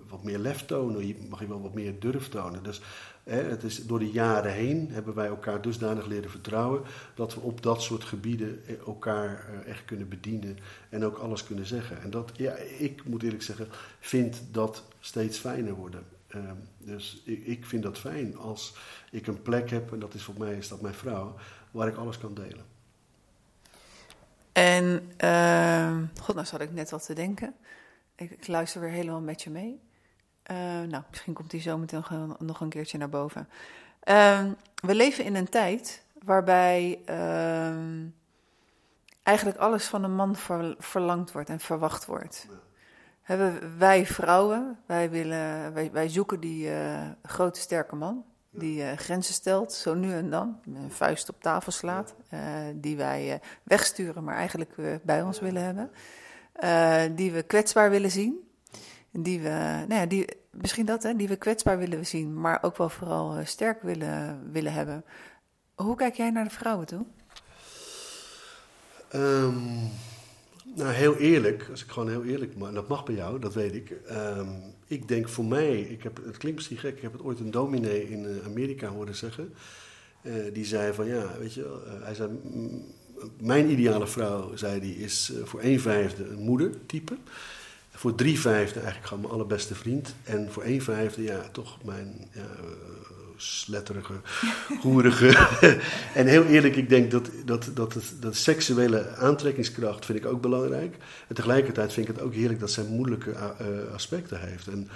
wat meer lef tonen, hier mag je wel wat meer durf tonen. Dus het is, door de jaren heen hebben wij elkaar dusdanig leren vertrouwen dat we op dat soort gebieden elkaar echt kunnen bedienen en ook alles kunnen zeggen. En dat, ja, ik moet eerlijk zeggen, vind dat steeds fijner worden. Ehm, dus ik, ik vind dat fijn als ik een plek heb, en dat is voor mij is dat mijn vrouw, waar ik alles kan delen. En, uh, god, nou zat ik net wat te denken. Ik, ik luister weer helemaal met je mee. Uh, nou, misschien komt die zo meteen nog een keertje naar boven. Uh, we leven in een tijd waarbij ehm, eigenlijk alles van een man ver, verlangd wordt en verwacht wordt. Hebben wij vrouwen, wij, willen, wij, wij zoeken die uh, grote sterke man die uh, grenzen stelt, zo nu en dan, een vuist op tafel slaat, uh, die wij uh, wegsturen, maar eigenlijk bij ons willen hebben, die we kwetsbaar willen zien, die we, nou ja, die, misschien dat, hè, die we kwetsbaar willen zien, maar ook wel vooral sterk willen, willen hebben. Hoe kijk jij naar de vrouwen toe? Um, nou, heel eerlijk, als ik gewoon heel eerlijk, maar dat mag bij jou, dat weet ik. Um, ik denk voor mij, ik heb, het klinkt misschien gek, ik heb het ooit een dominee in uh, Amerika horen zeggen. Die zei van ja, weet je, hij zei, mijn ideale vrouw, zei die, is voor een vijfde een moedertype. Voor drie vijfde eigenlijk gewoon mijn allerbeste vriend. En voor een vijfde, ja, toch mijn ja, sletterige, hoerige. en heel eerlijk, ik denk dat, dat, dat, het, dat seksuele aantrekkingskracht vind ik ook belangrijk. En tegelijkertijd vind ik het ook heerlijk dat zij moeilijke uh, aspecten heeft. En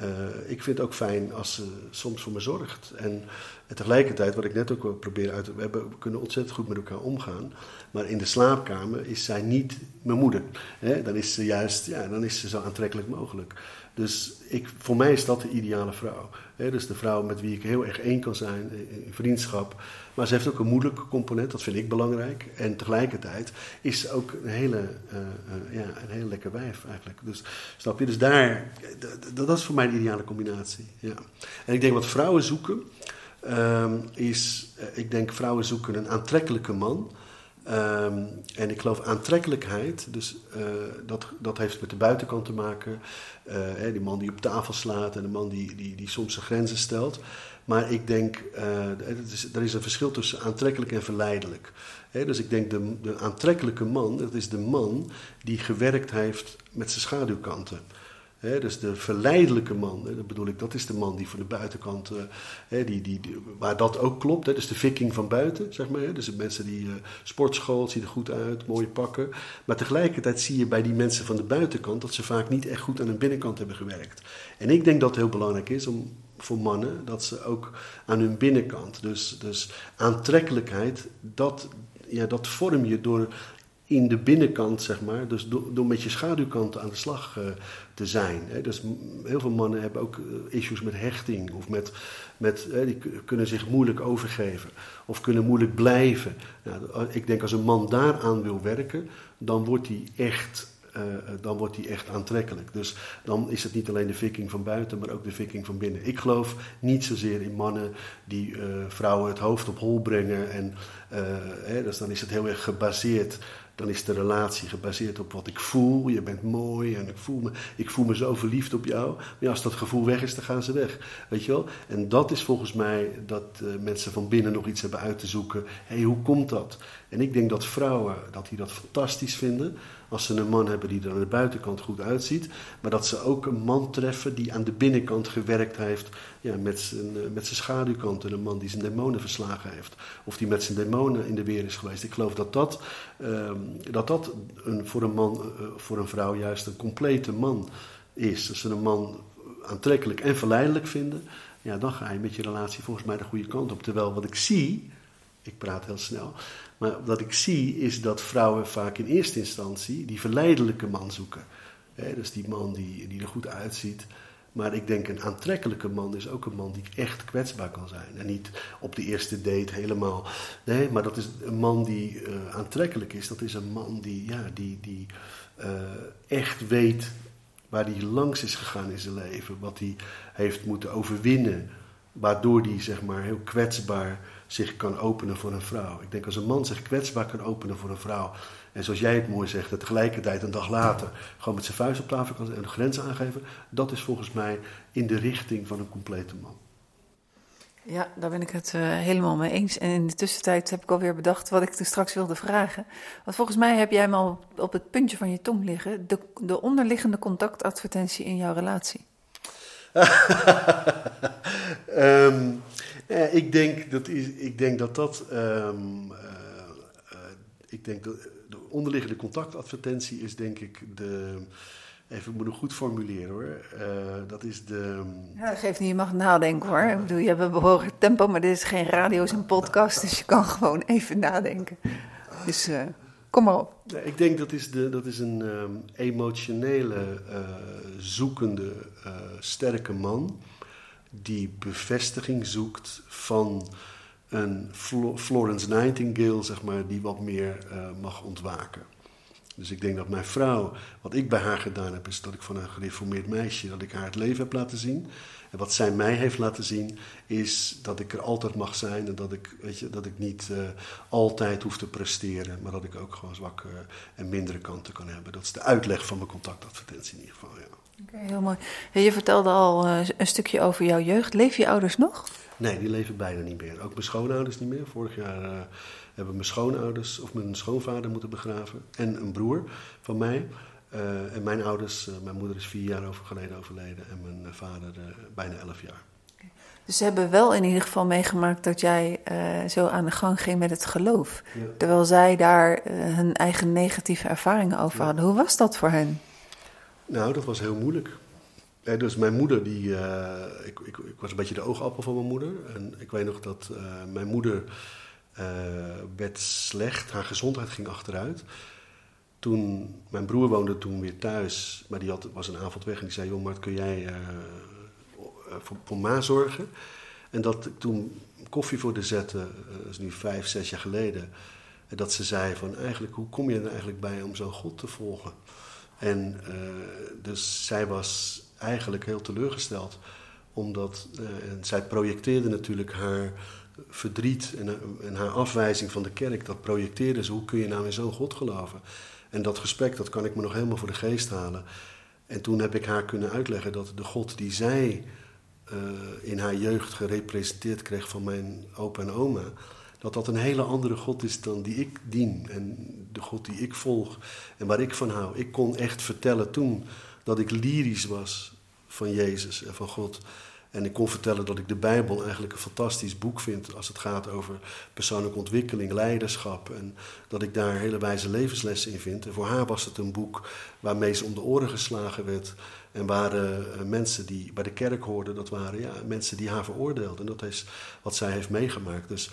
uh, ik vind het ook fijn als ze soms voor me zorgt. En, en tegelijkertijd, wat ik net ook wil proberen uit te... We, hebben, we kunnen ontzettend goed met elkaar omgaan. Maar in de slaapkamer is zij niet mijn moeder. Hè? Dan is ze juist, ja, dan is ze zo aantrekkelijk mogelijk. Dus ik, voor mij is dat de ideale vrouw. He, dus de vrouw met wie ik heel erg één kan zijn in vriendschap. Maar ze heeft ook een moeilijke component, dat vind ik belangrijk. En tegelijkertijd is ze ook een hele, uh, ja, een heel lekker wijf eigenlijk. Dus snap je? Dus daar, dat is voor mij de ideale combinatie. Ja. En ik denk wat vrouwen zoeken, um, is, uh, ik denk vrouwen zoeken een aantrekkelijke man. Ehm, en ik geloof aantrekkelijkheid, dus uh, dat, dat heeft met de buitenkant te maken. Uh, hè, die man die op tafel slaat en de man die, die, die soms zijn grenzen stelt. Maar ik denk, uh, is, er is een verschil tussen aantrekkelijk en verleidelijk. Hè, dus ik denk, de, de aantrekkelijke man, dat is de man die gewerkt heeft met zijn schaduwkanten dus de verleidelijke man, dat bedoel ik, dat is de man die van de buitenkant, uh, die, die, die, waar dat ook klopt. Hè, dus de viking van buiten, zeg maar. Dus de mensen die uh, sportschool, ziet er goed uit, mooie pakken. Maar tegelijkertijd zie je bij die mensen van de buitenkant dat ze vaak niet echt goed aan hun binnenkant hebben gewerkt. En ik denk dat het heel belangrijk is om voor mannen dat ze ook aan hun binnenkant, dus, dus aantrekkelijkheid, dat, ja, dat vorm je door in de binnenkant, zeg maar. Dus door, met je schaduwkant aan de slag uh, te zijn. Hè. Dus heel veel mannen hebben ook eh, issues met hechting. Of met, met hè, die kunnen zich moeilijk overgeven. Of kunnen moeilijk blijven. Nou, ik denk als een man daaraan wil werken, dan wordt hij echt dan wordt hij echt aantrekkelijk. Dus dan is het niet alleen de viking van buiten, maar ook de viking van binnen. Ik geloof niet zozeer in mannen die vrouwen het hoofd op hol brengen. En, hè, dus dan is het heel erg gebaseerd dan is de relatie gebaseerd op wat ik voel. Je bent mooi en ik voel me, ik voel me zo verliefd op jou. Maar ja, als dat gevoel weg is, dan gaan ze weg. Weet je wel? En dat is volgens mij dat uh, mensen van binnen nog iets hebben uit te zoeken. Hé, hey, hoe komt dat? En ik denk dat vrouwen dat die dat fantastisch vinden. Als ze een man hebben die er aan de buitenkant goed uitziet. Maar dat ze ook een man treffen die aan de binnenkant gewerkt heeft. Ja, met, zijn, eh, met zijn schaduwkant. En een man die zijn demonen verslagen heeft. Of die met zijn demonen in de weer is geweest. Ik geloof dat dat, uh, dat, dat een, voor een man, uh, voor een vrouw juist een complete man is. Als ze een man aantrekkelijk en verleidelijk vinden. Ja, dan ga je met je relatie volgens mij de goede kant op. Terwijl wat ik zie, ik praat heel snel, maar wat ik zie is dat vrouwen vaak in eerste instantie die verleidelijke man zoeken. He, dus die man die, die er goed uitziet. Maar ik denk een aantrekkelijke man is ook een man die echt kwetsbaar kan zijn. En niet op de eerste date helemaal. Nee, maar dat is een man die uh, aantrekkelijk is. Dat is een man die, ja, die, die uh, echt weet waar hij langs is gegaan in zijn leven. Wat hij heeft moeten overwinnen. Waardoor hij zeg maar heel kwetsbaar zich kan openen voor een vrouw. Ik denk als een man zich kwetsbaar kan openen voor een vrouw. En zoals jij het mooi zegt, dat tegelijkertijd een dag later gewoon met zijn vuist op tafel kan en de grenzen aangeven. Dat is volgens mij in de richting van een complete man. Ja, daar ben ik het uh, helemaal mee eens. En in de tussentijd heb ik alweer bedacht wat ik er straks wilde vragen. Want volgens mij heb jij hem al op het puntje van je tong liggen. De, de onderliggende contactadvertentie in jouw relatie. um, eh, ik, denk dat is, ik denk dat dat. Um, uh, uh, ik denk dat de onderliggende contactadvertentie is, denk ik, de. Even, ik moet het goed formuleren hoor. Uh, dat is de. Ja, dat geeft niet, je mag nadenken hoor. Ik bedoel, je hebt een behoorlijk tempo, maar dit is geen radio, is een podcast, dus je kan gewoon even nadenken. Dus kom maar op. Ja, ik denk dat is, de, dat is een um, emotionele, zoekende, sterke man die bevestiging zoekt van een Florence Nightingale, zeg maar, die wat meer uh, mag ontwaken. Dus ik denk dat mijn vrouw, wat ik bij haar gedaan heb, is dat ik van een gereformeerd meisje, dat ik haar het leven heb laten zien. En wat zij mij heeft laten zien, is dat ik er altijd mag zijn en dat ik, weet je, dat ik niet uh, altijd hoef te presteren, maar dat ik ook gewoon zwakke en mindere kanten kan hebben. Dat is de uitleg van mijn contactadvertentie in ieder geval, ja. Oké, okay, heel mooi. Je vertelde al uh, een stukje over jouw jeugd. Leven je ouders nog? Nee, die leven bijna niet meer. Ook mijn schoonouders niet meer. Vorig jaar uh, hebben mijn schoonouders of mijn schoonvader moeten begraven. En een broer van mij. Uh, en mijn ouders, mijn moeder is vier jaar over geleden overleden en mijn vader bijna elf jaar. Okay. Dus ze hebben wel in ieder geval meegemaakt dat jij zo aan de gang ging met het geloof. Ja. Terwijl zij daar hun eigen negatieve ervaringen over hadden. Hoe was dat voor hen? Nou, dat was heel moeilijk. dus mijn moeder, die, uh, ik, ik, ik, was een beetje de oogappel van mijn moeder. En ik weet nog dat uh, mijn moeder uh, werd slecht, haar gezondheid ging achteruit. Toen, mijn broer woonde toen weer thuis, maar die had, was een avond weg en die zei: Joh, maar kun jij voor, voor ma zorgen? En dat ik toen koffie voor de zette, dat is nu vijf, zes jaar geleden. Dat ze zei: van eigenlijk, hoe kom je er eigenlijk bij om zo'n God te volgen? En uh, dus zij was eigenlijk heel teleurgesteld, omdat uh, en zij projecteerde natuurlijk haar verdriet en, en haar afwijzing van de kerk, dat projecteerde ze. Hoe kun je nou in zo'n God geloven? En dat gesprek, dat kan ik me nog helemaal voor de geest halen. En toen heb ik haar kunnen uitleggen dat de God die zij uh, in haar jeugd gerepresenteerd kreeg van mijn opa en oma, dat dat een hele andere God is dan die ik dien en de God die ik volg en waar ik van hou. Ik kon echt vertellen toen dat ik lyrisch was van Jezus en van God. En ik kon vertellen dat ik de Bijbel eigenlijk een fantastisch boek vind als het gaat over persoonlijke ontwikkeling, leiderschap. En dat ik daar hele wijze levenslessen in vind. En voor haar was het een boek waarmee ze om de oren geslagen werd. En waren uh, mensen die bij de kerk hoorden, dat waren ja, mensen die haar veroordeelden. En dat is wat zij heeft meegemaakt. Dus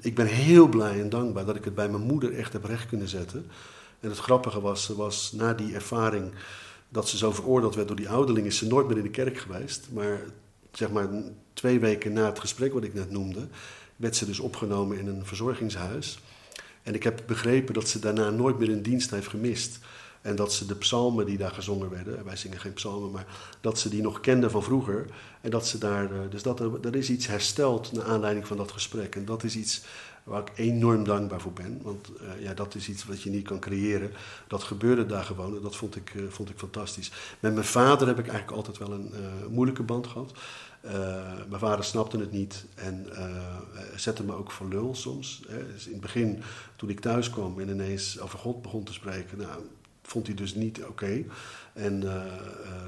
ik ben heel blij en dankbaar dat ik het bij mijn moeder echt heb recht kunnen zetten. En het grappige was, was na die ervaring dat ze zo veroordeeld werd door die ouderling, is ze nooit meer in de kerk geweest. Maar zeg maar twee weken na het gesprek wat ik net noemde, werd ze dus opgenomen in een verzorgingshuis. En ik heb begrepen dat ze daarna nooit meer een dienst heeft gemist. En dat ze de psalmen die daar gezongen werden, wij zingen geen psalmen, maar dat ze die nog kende van vroeger. En dat ze daar, eh, dus dat er, er is iets hersteld naar aanleiding van dat gesprek. En dat is iets waar ik enorm dankbaar voor ben. Want uh, ja, dat is iets wat je niet kan creëren. Dat gebeurde daar gewoon en dat vond ik, uh, vond ik fantastisch. Met mijn vader heb ik eigenlijk altijd wel een moeilijke band gehad. Mijn vader snapte het niet en zette me ook voor lul soms. Hè. Dus in het begin, toen ik thuis kwam en ineens over God begon te spreken, nou, vond hij dus niet oké. En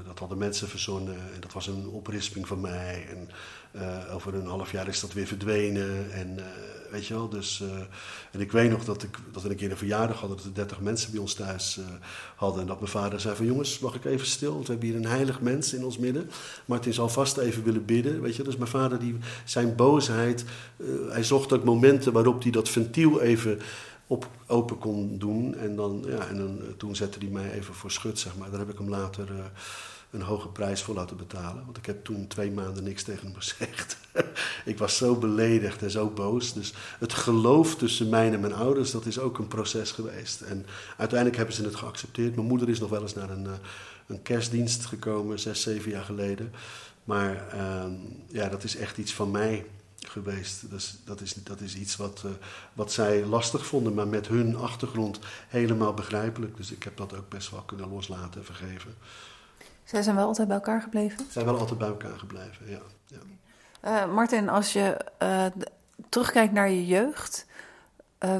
dat hadden mensen verzonnen en dat was een oprisping van mij. En uh, over een half jaar is dat weer verdwenen. En weet je wel, dus... en ik weet nog dat, ik, dat we een keer een verjaardag hadden, dat er 30 mensen bij ons thuis hadden. En dat mijn vader zei van, jongens, mag ik even stil? Want we hebben hier een heilig mens in ons midden. Martin zal vast even willen bidden, weet je. Dus mijn vader, die, zijn boosheid, hij zocht ook momenten waarop hij dat ventiel even op, open kon doen. En, dan, ja, en dan, eh, toen zette hij mij even voor schut, zeg maar. Daar heb ik hem later een hoge prijs voor laten betalen. Want ik heb toen twee maanden niks tegen hem gezegd. ik was zo beledigd en zo boos. Dus het geloof tussen mij en mijn ouders, dat is ook een proces geweest. En uiteindelijk hebben ze het geaccepteerd. Mijn moeder is nog wel eens naar een, uh, een kerstdienst gekomen, zes, zeven jaar geleden. Maar uh, ja, dat is echt iets van mij geweest. Dat is, dat is iets wat, uh, wat zij lastig vonden, maar met hun achtergrond helemaal begrijpelijk. Dus ik heb dat ook best wel kunnen loslaten en vergeven. Zij zijn wel altijd bij elkaar gebleven? Zij zijn wel altijd bij elkaar gebleven, ja. ja. Uh, Martin, als je uh, terugkijkt naar je jeugd,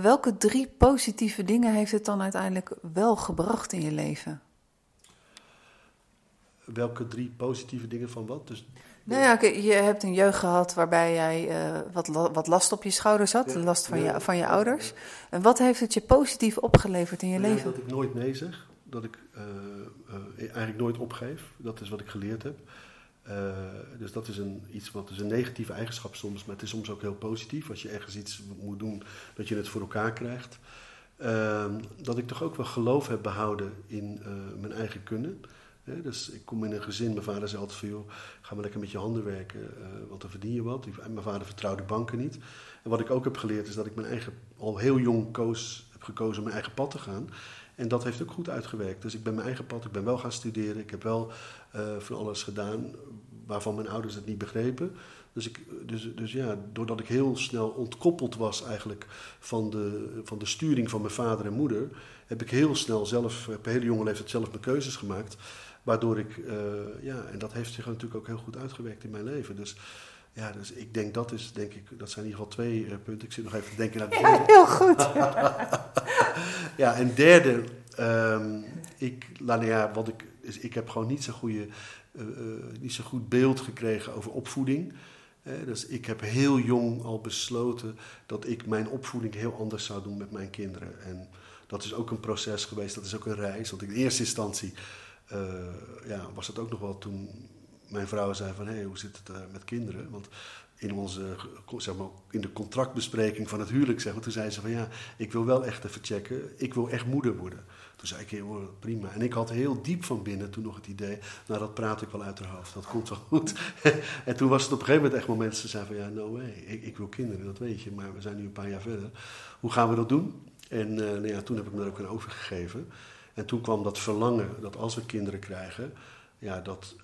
welke drie positieve dingen heeft het dan uiteindelijk wel gebracht in je leven? Welke drie positieve dingen van wat? Dus nou ja, je hebt een jeugd gehad waarbij jij wat, wat last op je schouders had, ja, last van, je, van je ouders. En wat heeft het je positief opgeleverd in je nou, leven? Dat ik nooit nee zeg, dat ik uh, uh, eigenlijk nooit opgeef. Dat is wat ik geleerd heb. dus dat is een, iets wat is een negatieve eigenschap soms, maar het is soms ook heel positief. Als je ergens iets moet doen, dat je het voor elkaar krijgt. Ehm, dat ik toch ook wel geloof heb behouden in mijn eigen kunnen dus ik kom in een gezin, mijn vader zei altijd van ga maar lekker met je handen werken, uh, want dan verdien je wat. Mijn vader vertrouwde banken niet. En wat ik ook heb geleerd is dat ik mijn eigen, al heel jong koos, heb gekozen om mijn eigen pad te gaan. En dat heeft ook goed uitgewerkt. Dus ik ben mijn eigen pad, ik ben wel gaan studeren, ik heb wel uh, van alles gedaan waarvan mijn ouders het niet begrepen. Dus, ik, dus, dus ja, doordat ik heel snel ontkoppeld was eigenlijk van de, van de sturing van mijn vader en moeder, heb ik heel snel zelf, op een hele jonge leeftijd zelf mijn keuzes gemaakt. Waardoor ik, uh, ja, en dat heeft zich natuurlijk ook heel goed uitgewerkt in mijn leven. Dus ja, dus ik denk dat is, denk ik, dat zijn in ieder geval twee uh, punten. Ik zit nog even te denken naar het Ja, heel goed. ja, en derde, um, ik, nou ja, wat ik, is, ik heb gewoon niet zo'n goede, uh, niet zo goed beeld gekregen over opvoeding. dus ik heb heel jong al besloten dat ik mijn opvoeding heel anders zou doen met mijn kinderen. En dat is ook een proces geweest, dat is ook een reis. Want in eerste instantie ja, was het ook nog wel toen mijn vrouw zei van... hé, hey, hoe zit het uh, met kinderen? Want in, onze, zeg maar, in de contractbespreking van het huwelijk, zeg maar, toen zei ze van... ja, ik wil wel echt even checken, ik wil echt moeder worden. Toen zei ik, oh, prima. En ik had heel diep van binnen toen nog het idee... nou, dat praat ik wel uit haar hoofd, dat komt wel goed. en toen was het op een gegeven moment echt momenten... ze zei van, ja, no way, ik, ik, wil kinderen, dat weet je. Maar we zijn nu een paar jaar verder. Hoe gaan we dat doen? En uh, nou ja, toen heb ik me er ook aan overgegeven... En toen kwam dat verlangen dat als we kinderen krijgen, ja, dat,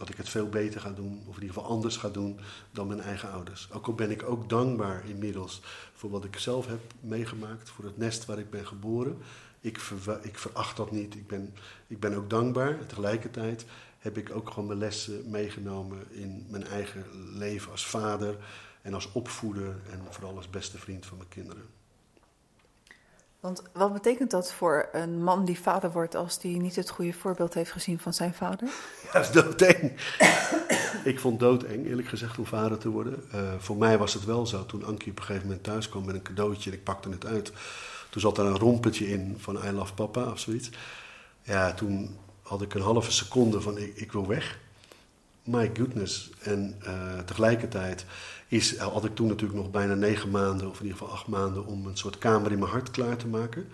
dat ik het veel beter ga doen, of in ieder geval anders ga doen dan mijn eigen ouders. Ook al ben ik ook dankbaar inmiddels voor wat ik zelf heb meegemaakt, voor het nest waar ik ben geboren. Ik, ik veracht dat niet. Ik ben, ik ben ook dankbaar. Tegelijkertijd heb ik ook gewoon mijn lessen meegenomen in mijn eigen leven als vader en als opvoeder en vooral als beste vriend van mijn kinderen. Want wat betekent dat voor een man die vader wordt als die niet het goede voorbeeld heeft gezien van zijn vader? Ja, dat is doodeng. ik vond doodeng, eerlijk gezegd, om vader te worden. Uh, voor mij was het wel zo. Toen Ankie op een gegeven moment thuis kwam met een cadeautje en ik pakte het uit. Toen zat er een rompetje in van I love papa of zoiets. Ja, toen had ik een halve seconde van ik, wil weg. My goodness. En uh, tegelijkertijd is, had ik toen natuurlijk nog bijna negen maanden, of in ieder geval acht maanden, om een soort kamer in mijn hart klaar te maken.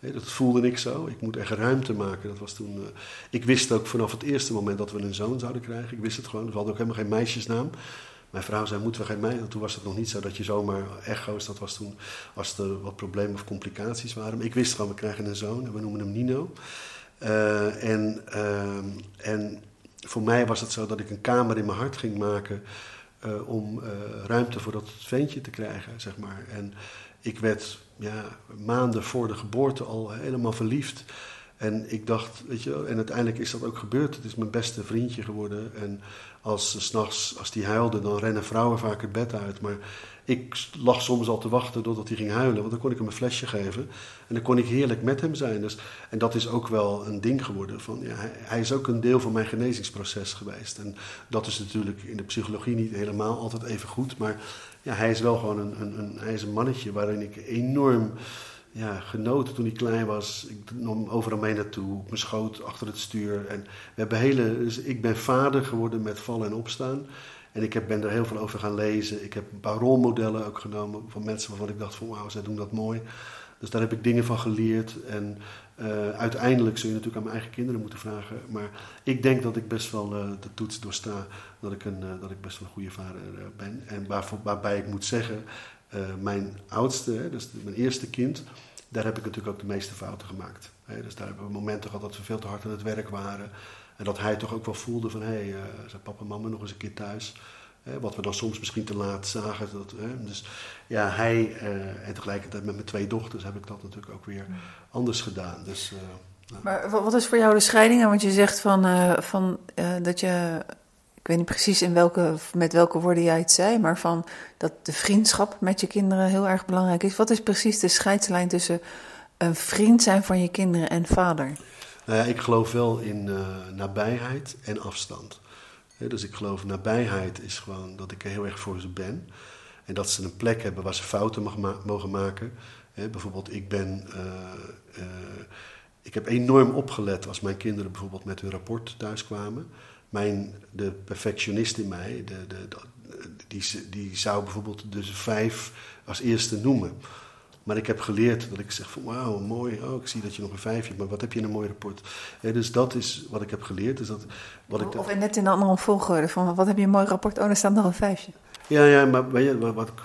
dat voelde ik zo. Ik moet echt ruimte maken. Dat was toen, uh, ik wist ook vanaf het eerste moment dat we een zoon zouden krijgen. Ik wist het gewoon. We hadden ook helemaal geen meisjesnaam. Mijn vrouw zei, moeten we geen meisjes? Toen was het nog niet zo dat je zomaar echo's, dat was toen als er wat problemen of complicaties waren. Ik wist gewoon, we krijgen een zoon en we noemen hem Nino. Uh, en, uh, en voor mij was het zo dat ik een kamer in mijn hart ging maken uh, om uh, ruimte voor dat ventje te krijgen, zeg maar. En ik werd ja, maanden voor de geboorte al helemaal verliefd. En ik dacht, weet je, en uiteindelijk is dat ook gebeurd. Het is mijn beste vriendje geworden. En als s'nachts, als die huilde, dan rennen vrouwen vaak het bed uit. Maar ik lag soms al te wachten totdat hij ging huilen, want dan kon ik hem een flesje geven. En dan kon ik heerlijk met hem zijn. Dus, en dat is ook wel een ding geworden. Van, ja, hij, hij, is ook een deel van mijn genezingsproces geweest. En dat is natuurlijk in de psychologie niet helemaal altijd even goed. Maar ja, hij is wel gewoon een, een, een, hij is een mannetje waarin ik enorm ja, genoten toen hij klein was. Ik nam overal mee naartoe, op mijn schoot, achter het stuur. En we hebben hele, dus ik ben vader geworden met vallen en opstaan. En ik heb, ben er heel veel over gaan lezen. Ik heb een paar rolmodellen ook genomen van mensen waarvan ik dacht van wauw, zij doen dat mooi. Dus daar heb ik dingen van geleerd. En uh, uiteindelijk zul je natuurlijk aan mijn eigen kinderen moeten vragen. Maar ik denk dat ik best wel uh, de toets doorsta. Dat ik, een, uh, dat ik best wel een goede vader ben. En waarbij ik moet zeggen, mijn oudste, dus mijn eerste kind, daar heb ik natuurlijk ook de meeste fouten gemaakt. dus daar hebben we momenten gehad dat we veel te hard aan het werk waren. En dat hij toch ook wel voelde van, hé, hey, uh, zijn papa en mama nog eens een keer thuis. wat we dan soms misschien te laat zagen. Dat, dus ja, hij uh, en tegelijkertijd met mijn twee dochters heb ik dat natuurlijk ook weer anders gedaan. Dus, maar wat is voor jou de scheiding? Want je zegt van, van dat je, ik weet niet precies in welke, met welke woorden jij het zei, maar van dat de vriendschap met je kinderen heel erg belangrijk is. Wat is precies de scheidslijn tussen een vriend zijn van je kinderen en vader? Nou ja, ik geloof wel in uh, nabijheid en afstand. dus ik geloof nabijheid is gewoon dat ik er heel erg voor ze ben. En dat ze een plek hebben waar ze fouten mag ma mogen maken. bijvoorbeeld, ik ben. Uh, uh, ik heb enorm opgelet als mijn kinderen bijvoorbeeld met hun rapport thuis kwamen. Mijn, de perfectionist in mij, de, de, de, die, die zou bijvoorbeeld de vijf als eerste noemen. Maar ik heb geleerd dat ik zeg van wauw, mooi, oh, ik zie dat je nog een vijfje hebt, maar wat heb je een mooi rapport. dus dat is wat ik heb geleerd. Dus dat, wat ik of net in een andere volgorde, van wat heb je een mooi rapport, oh, daar staat nog een vijfje. Ja, ja, maar wat, ik,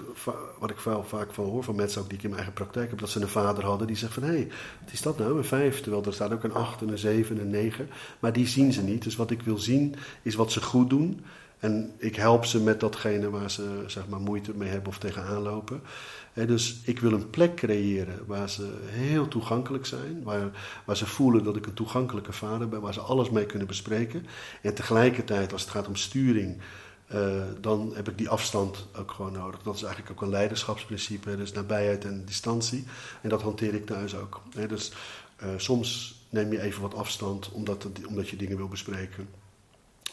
wat ik vaak van hoor van mensen ook die ik in mijn eigen praktijk heb, dat ze een vader hadden die zegt van hé, hey, wat is dat nou, een vijf? Terwijl er staat ook een acht en een zeven en een negen. Maar die zien ze niet. Dus wat ik wil zien is wat ze goed doen. En ik help ze met datgene waar ze zeg maar, moeite mee hebben of tegenaan lopen. dus ik wil een plek creëren waar ze heel toegankelijk zijn. Waar, waar ze voelen dat ik een toegankelijke vader ben. Waar ze alles mee kunnen bespreken. En tegelijkertijd, als het gaat om sturing, uh, dan heb ik die afstand ook gewoon nodig. Dat is eigenlijk ook een leiderschapsprincipe. Dus nabijheid en distantie. En dat hanteer ik thuis ook. dus uh, soms neem je even wat afstand omdat, omdat je dingen wil bespreken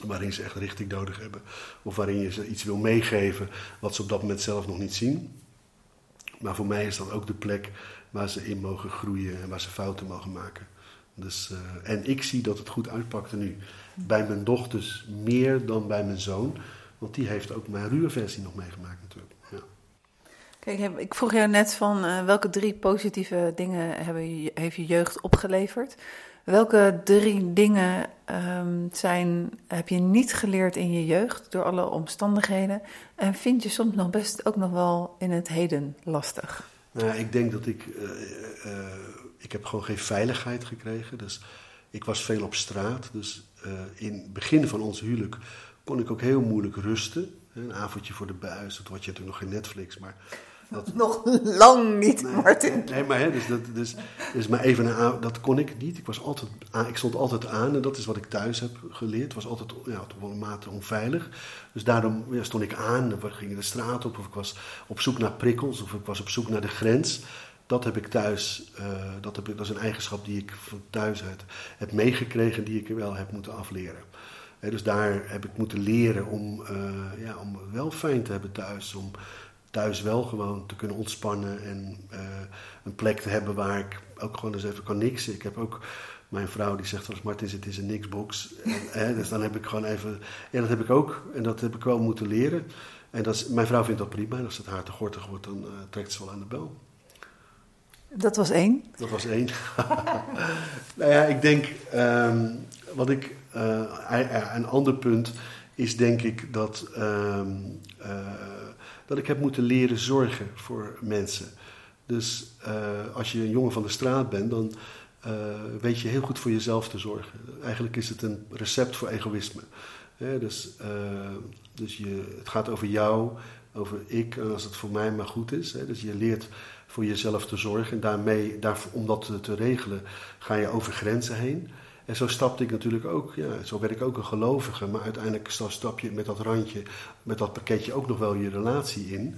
waarin ze echt richting nodig hebben. Of waarin je ze iets wil meegeven wat ze op dat moment zelf nog niet zien. Maar voor mij is dat ook de plek waar ze in mogen groeien en waar ze fouten mogen maken. Dus, uh, en ik zie dat het goed uitpakte nu. Bij mijn dochters meer dan bij mijn zoon. Want die heeft ook mijn ruwe versie nog meegemaakt natuurlijk. Ja. Kijk, ik vroeg jou net van uh, welke drie positieve dingen hebben, heeft je jeugd opgeleverd. Welke drie dingen um, zijn, heb je niet geleerd in je jeugd door alle omstandigheden en vind je soms nog best ook nog wel in het heden lastig? Nou, ik denk dat ik, uh, uh, ik heb gewoon geen veiligheid gekregen. Dus ik was veel op straat. Dus in het begin van ons huwelijk kon ik ook heel moeilijk rusten. Een avondje voor de buis, dat had je natuurlijk nog geen Netflix, maar... Dat, nog lang niet, Martin. Nee, maar, hè, dus, dat, dus, dus maar even een, dat kon ik niet. Ik, was altijd, ik stond altijd aan en dat is wat ik thuis heb geleerd. Het was altijd ja, op een mate onveilig. Dus daarom ja, stond ik aan, we gingen de straat op, of ik was op zoek naar prikkels, of ik was op zoek naar de grens. Dat heb ik thuis, uh, dat, heb ik, dat is een eigenschap die ik van thuis uit heb meegekregen, die ik wel heb moeten afleren dus daar heb ik moeten leren om, uh, ja, om wel fijn te hebben thuis. Om thuis wel gewoon te kunnen ontspannen en uh, een plek te hebben waar ik ook gewoon eens even kan niksen. Ik heb ook mijn vrouw die zegt als Martin, het is een niksbox. En, dus dan heb ik gewoon even, ja dat heb ik ook en dat heb ik wel moeten leren. En dat is, mijn vrouw vindt dat prima. En als het haar te gortig wordt, dan uh, trekt ze wel aan de bel. Dat was één? Dat was één. nou ja, ik denk, um, wat ik een ander punt is denk ik dat, uh, uh, dat ik heb moeten leren zorgen voor mensen. Dus als je een jongen van de straat bent, dan weet je heel goed voor jezelf te zorgen. Eigenlijk is het een recept voor egoïsme. dus dus je, het gaat over jou, over ik, als het voor mij maar goed is. Dus je leert voor jezelf te zorgen. En daarmee, daar, om dat te regelen, ga je over grenzen heen. En zo stapte ik natuurlijk ook, ja, zo werd ik ook een gelovige, maar uiteindelijk stap je met dat randje, met dat pakketje ook nog wel je relatie in.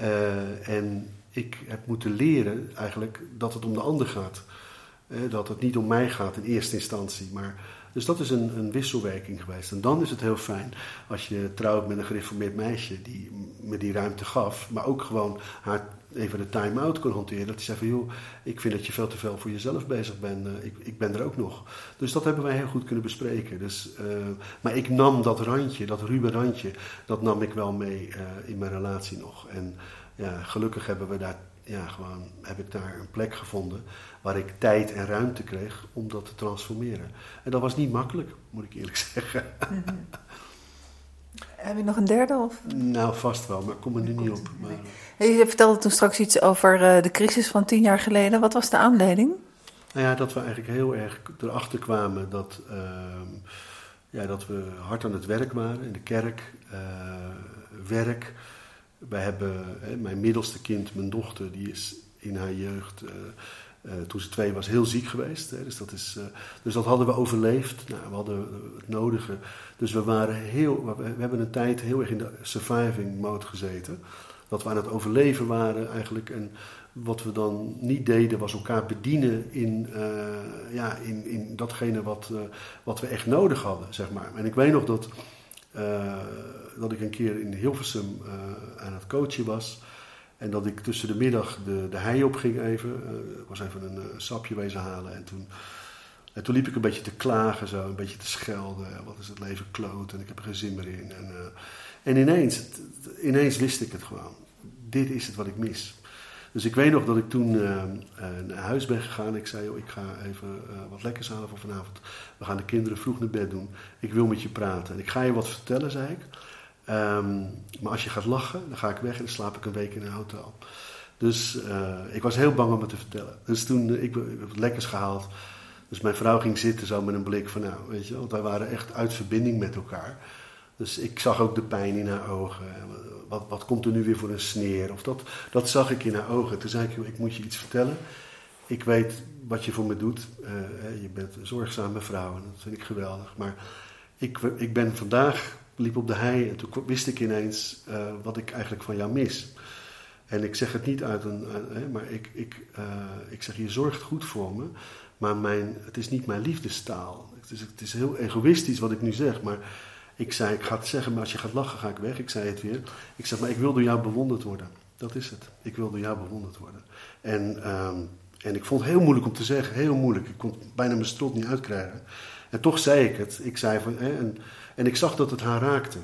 Uh, en ik heb moeten leren eigenlijk dat het om de ander gaat. Uh, dat het niet om mij gaat in eerste instantie, maar dus dat is een, een, wisselwerking geweest. En dan is het heel fijn als je trouwt met een gereformeerd meisje die me die ruimte gaf, maar ook gewoon haar even de time-out kon hanteren. Dat hij zei van, joh, ik vind dat je veel te veel voor jezelf bezig bent. Uh, ik, ik ben er ook nog. Dus dat hebben wij heel goed kunnen bespreken. Dus, uh, maar ik nam dat randje, dat ruwe randje, dat nam ik wel mee uh, in mijn relatie nog. En ja, gelukkig hebben we daar, ja, gewoon, heb ik daar een plek gevonden waar ik tijd en ruimte kreeg om dat te transformeren. En dat was niet makkelijk, moet ik eerlijk zeggen. -hmm. Heb je nog een derde? Of? Nou, vast wel, maar ik kom er nu niet op. Maar... Je vertelde toen straks iets over uh, de crisis van tien jaar geleden. Wat was de aanleiding? Nou ja, dat we eigenlijk heel erg erachter kwamen dat, uh, ja, dat we hard aan het werk waren in de kerk. Uh, werk. Wij hebben, mijn middelste kind, mijn dochter, die is in haar jeugd uh, toen ze twee was, heel ziek geweest. Hè, dus, dat is, uh, dus dat hadden we overleefd. Nou, we hadden het nodige. Dus we waren heel. We, hebben een tijd heel erg in de surviving mode gezeten. Dat we aan het overleven waren eigenlijk. En wat we dan niet deden, was elkaar bedienen in, ja, in, in datgene wat, wat we echt nodig hadden, zeg maar. En ik weet nog dat, dat ik een keer in Hilversum aan het coachen was. En dat ik tussen de middag de, de hei op ging even. Uh, was even een uh, sapje wezen halen. En toen, en toen liep ik een beetje te klagen, zo, een beetje te schelden. Wat is het leven kloot en ik heb er geen zin meer in. En, uh, en ineens, ineens wist ik het gewoon. Dit is het wat ik mis. Dus ik weet nog dat ik toen naar huis ben gegaan. Ik zei, joh, ik ga even wat lekkers halen voor vanavond. We gaan de kinderen vroeg naar bed doen. Ik wil met je praten. En ik ga je wat vertellen, zei ik. Um, maar als je gaat lachen, dan ga ik weg en dan slaap ik een week in een hotel. Dus uh, ik was heel bang om het te vertellen. Dus toen uh, ik, ik lekkers gehaald. Dus mijn vrouw ging zitten zo met een blik van, nou, weet je, want wij waren echt uit verbinding met elkaar. Dus ik zag ook de pijn in haar ogen. Wat, wat komt er nu weer voor een sneer? Of dat, dat zag ik in haar ogen. Toen zei ik, ik moet je iets vertellen. Ik weet wat je voor me doet. Uh, je bent een zorgzame vrouw en dat vind ik geweldig. Maar ik, ik ben vandaag liep op de hei en toen wist ik ineens uh, wat ik eigenlijk van jou mis. En ik zeg het niet uit een, maar ik, ik, uh, ik zeg je zorgt goed voor me, maar mijn, het is niet mijn liefdestaal. Het is, het is heel egoïstisch wat ik nu zeg, maar ik zei, ik ga het zeggen, maar als je gaat lachen ga ik weg. Ik zei het weer. Ik zeg, maar ik wil door jou bewonderd worden. Dat is het. Ik wil door jou bewonderd worden. En, um, en ik vond het heel moeilijk om te zeggen, heel moeilijk. Ik kon bijna mijn strot niet uitkrijgen. En toch zei ik het. Ik zei van, en ik zag dat het haar raakte.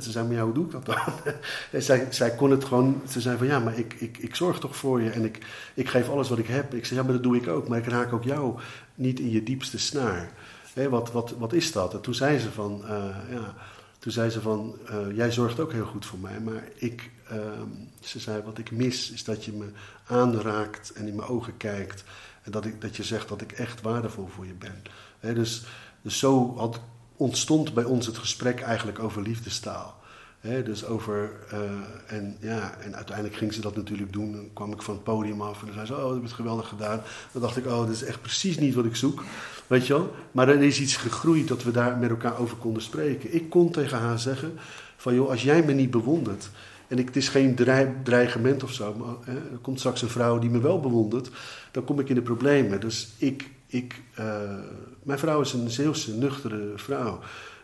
Ze zei, maar ja, hoe doe ik dat dan? en zij, zij kon het gewoon, ze zei van, ja, maar ik, ik, ik zorg toch voor je en ik, ik geef alles wat ik heb. Ik zei, ja, maar dat doe ik ook, maar ik raak ook jou niet in je diepste snaar. Wat, wat, wat is dat? En toen zei ze van, uh, ja, toen zei ze van, uh, jij zorgt ook heel goed voor mij, maar ik, uh, ze zei, wat ik mis is dat je me aanraakt en in mijn ogen kijkt. En dat, ik, dat je zegt dat ik echt waardevol voor je ben. Dus, dus zo had, ontstond bij ons het gesprek eigenlijk over liefdestaal. Hè, dus over, eh, en, ja, en uiteindelijk ging ze dat natuurlijk doen. Dan kwam ik van het podium af en dan zei ze, oh, dat heb je geweldig gedaan. Dan dacht ik, oh, dat is echt precies niet wat ik zoek. Weet je wel? Maar er is iets gegroeid dat we daar met elkaar over konden spreken. Ik kon tegen haar zeggen, van joh, als jij me niet bewondert... En ik, het is geen dreigement of zo, maar hè, er komt straks een vrouw die me wel bewondert... dan kom ik in de problemen. Dus ik, ik uh, mijn vrouw is een Zeeuwse, nuchtere vrouw...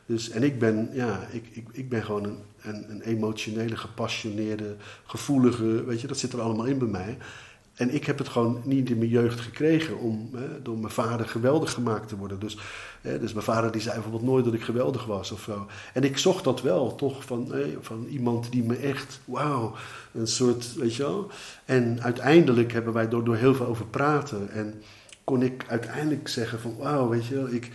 Dus, en ik ben, ja, ik, ik, ik ben gewoon een, een, een, emotionele, gepassioneerde, gevoelige, weet je, dat zit er allemaal in bij mij. En ik heb het gewoon niet in mijn jeugd gekregen om hè, door mijn vader geweldig gemaakt te worden. Dus, hè, dus mijn vader die zei bijvoorbeeld nooit dat ik geweldig was of zo. En ik zocht dat wel, toch, van, hè, van iemand die me echt, wauw, een soort, weet je wel. En uiteindelijk hebben wij door, door heel veel over praten en kon ik uiteindelijk zeggen van, wauw, weet je wel, ik